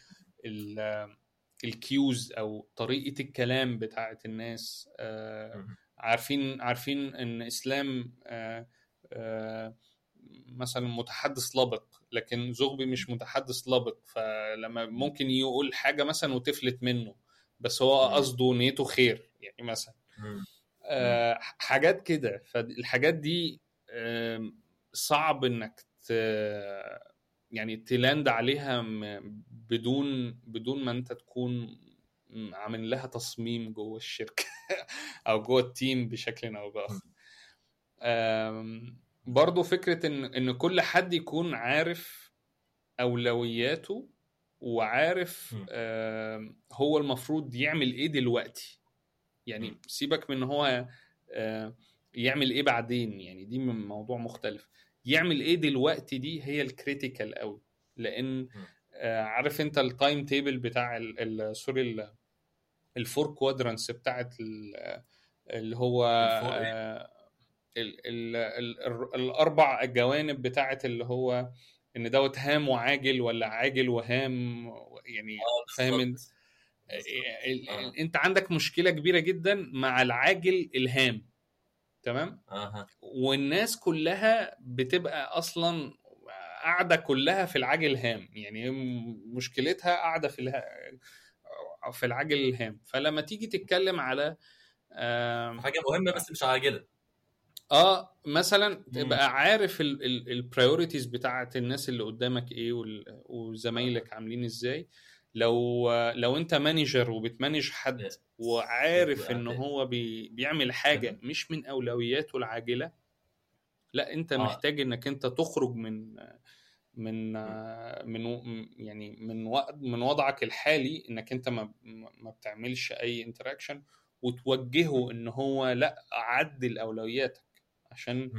ال- ال cues أو طريقة الكلام بتاعت الناس آه،. عارفين عارفين إن إسلام آه، آه، مثلا متحدث لبق لكن زغبي مش متحدث لبق فلما ممكن يقول حاجة مثلا وتفلت منه بس هو. قصده نيته خير يعني مثلا. آه، حاجات كده فالحاجات دي صعب إنك. يعني تلاند عليها بدون بدون ما انت تكون عامل لها تصميم جوه الشركة أو جوه التيم بشكل أو بآخر. آم، برضو فكرة إن إن كل حد يكون عارف أولوياته وعارف هو المفروض يعمل إيه دلوقتي. يعني. سيبك من هو يعمل إيه بعدين يعني دي من موضوع مختلف. يعمل إيه دلوقتي دي هي ال critical قوي لأن عارف انت ال time table بتاع sorry ال- ال four quadrants بتاعت ال- اللي هو؟ آه، ال ال ال ال الأربع جوانب بتاعت اللي هو إن دوت هام وعاجل ولا عاجل وهام يعني آه فاهم انت؟ آه. انت عندك مشكلة كبيرة جدا مع العاجل الهام تمام؟ أها. والناس كلها بتبقى أصلا قاعدة كلها في العاجل هام يعني مشكلتها قاعدة في اله... في العاجل الهام فلما تيجي تتكلم على حاجة مهمة بس مش عاجلة. آه مثلا تبقى عارف ال priorities بتاعت الناس اللي قدامك إيه وال- وزمايلك عاملين إزاي. لو لو أنت manager وبت manage حد وعارف إن هو بي بيعمل حاجة مش من أولوياته العاجلة لا أنت آه. محتاج إنك أنت تخرج من من من يعني من من وضعك الحالي إنك أنت ما ما بتعملش أي interaction وتوجهه إن هو لأ عدل أولوياتك. عشان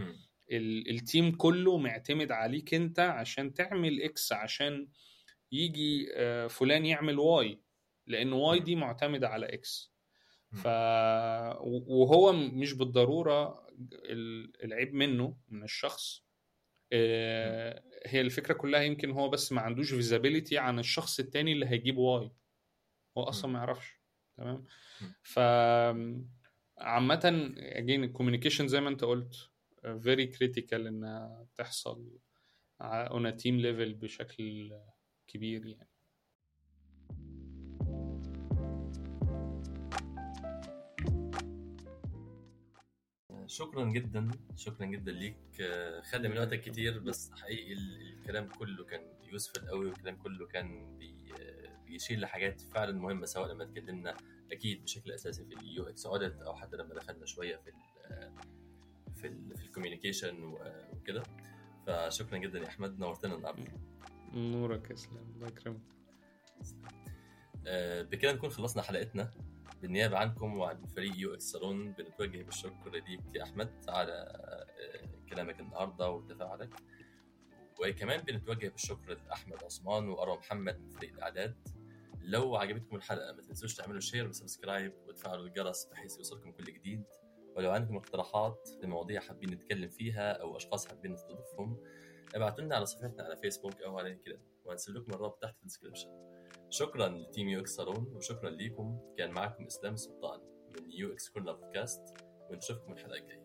ال team كله معتمد عليك أنت عشان تعمل X عشان يجي آه، فلان يعمل Y لأن Y دي معتمدة على X ف وهو مش بالضرورة ال- العيب منه من الشخص. هي الفكرة كلها يمكن هو بس ما عندوش visibility عن الشخص التاني اللي هيجيب Y هو أصلا ما يعرفش. تمام؟ ف عامة again ال communication زي ما أنت قلت very critical إنها تحصل a team level بشكل كبير يعني. شكرا جدا شكرا جدا ليك. خدنا من وقتك كتير بس حقيقي ال- الكلام كله كان useful قوي والكلام كله كان بي بيشير لحاجات فعلا مهمة سواء لما اتكلمنا أكيد بشكل أساسي في ال UX audit أو حتى لما دخلنا شوية في ال في ال في ال communication وكده. فشكرا جدا يا أحمد نورتنا النهارده. نورك يا إسلام الله يكرمك. بكده نكون خلصنا حلقتنا. بالنيابه عنكم وعن فريق UX Salon بنتوجه بالشكر ليك يا أحمد على آه، كلامك النهارده وتفاعلك وكمان بنتوجه بالشكر لأحمد عثمان واروى محمد من فريق الإعداد. لو عجبتكم الحلقة ما تنسوش تعملوا share و subscribe وتفعلوا الجرس بحيث يوصلكم كل جديد. ولو عندكم اقتراحات لمواضيع حابين نتكلم فيها أو أشخاص حابين نستضيفهم ابعتوا لنا على صفحتنا على فيسبوك أو على LinkedIn وهنسيب لكم الرابط تحت في ال description شكرا ل team UX Salon وشكرا ليكم. كان معكم إسلام سلطان من UX Corner Podcast ونشوفكم الحلقة الجاية.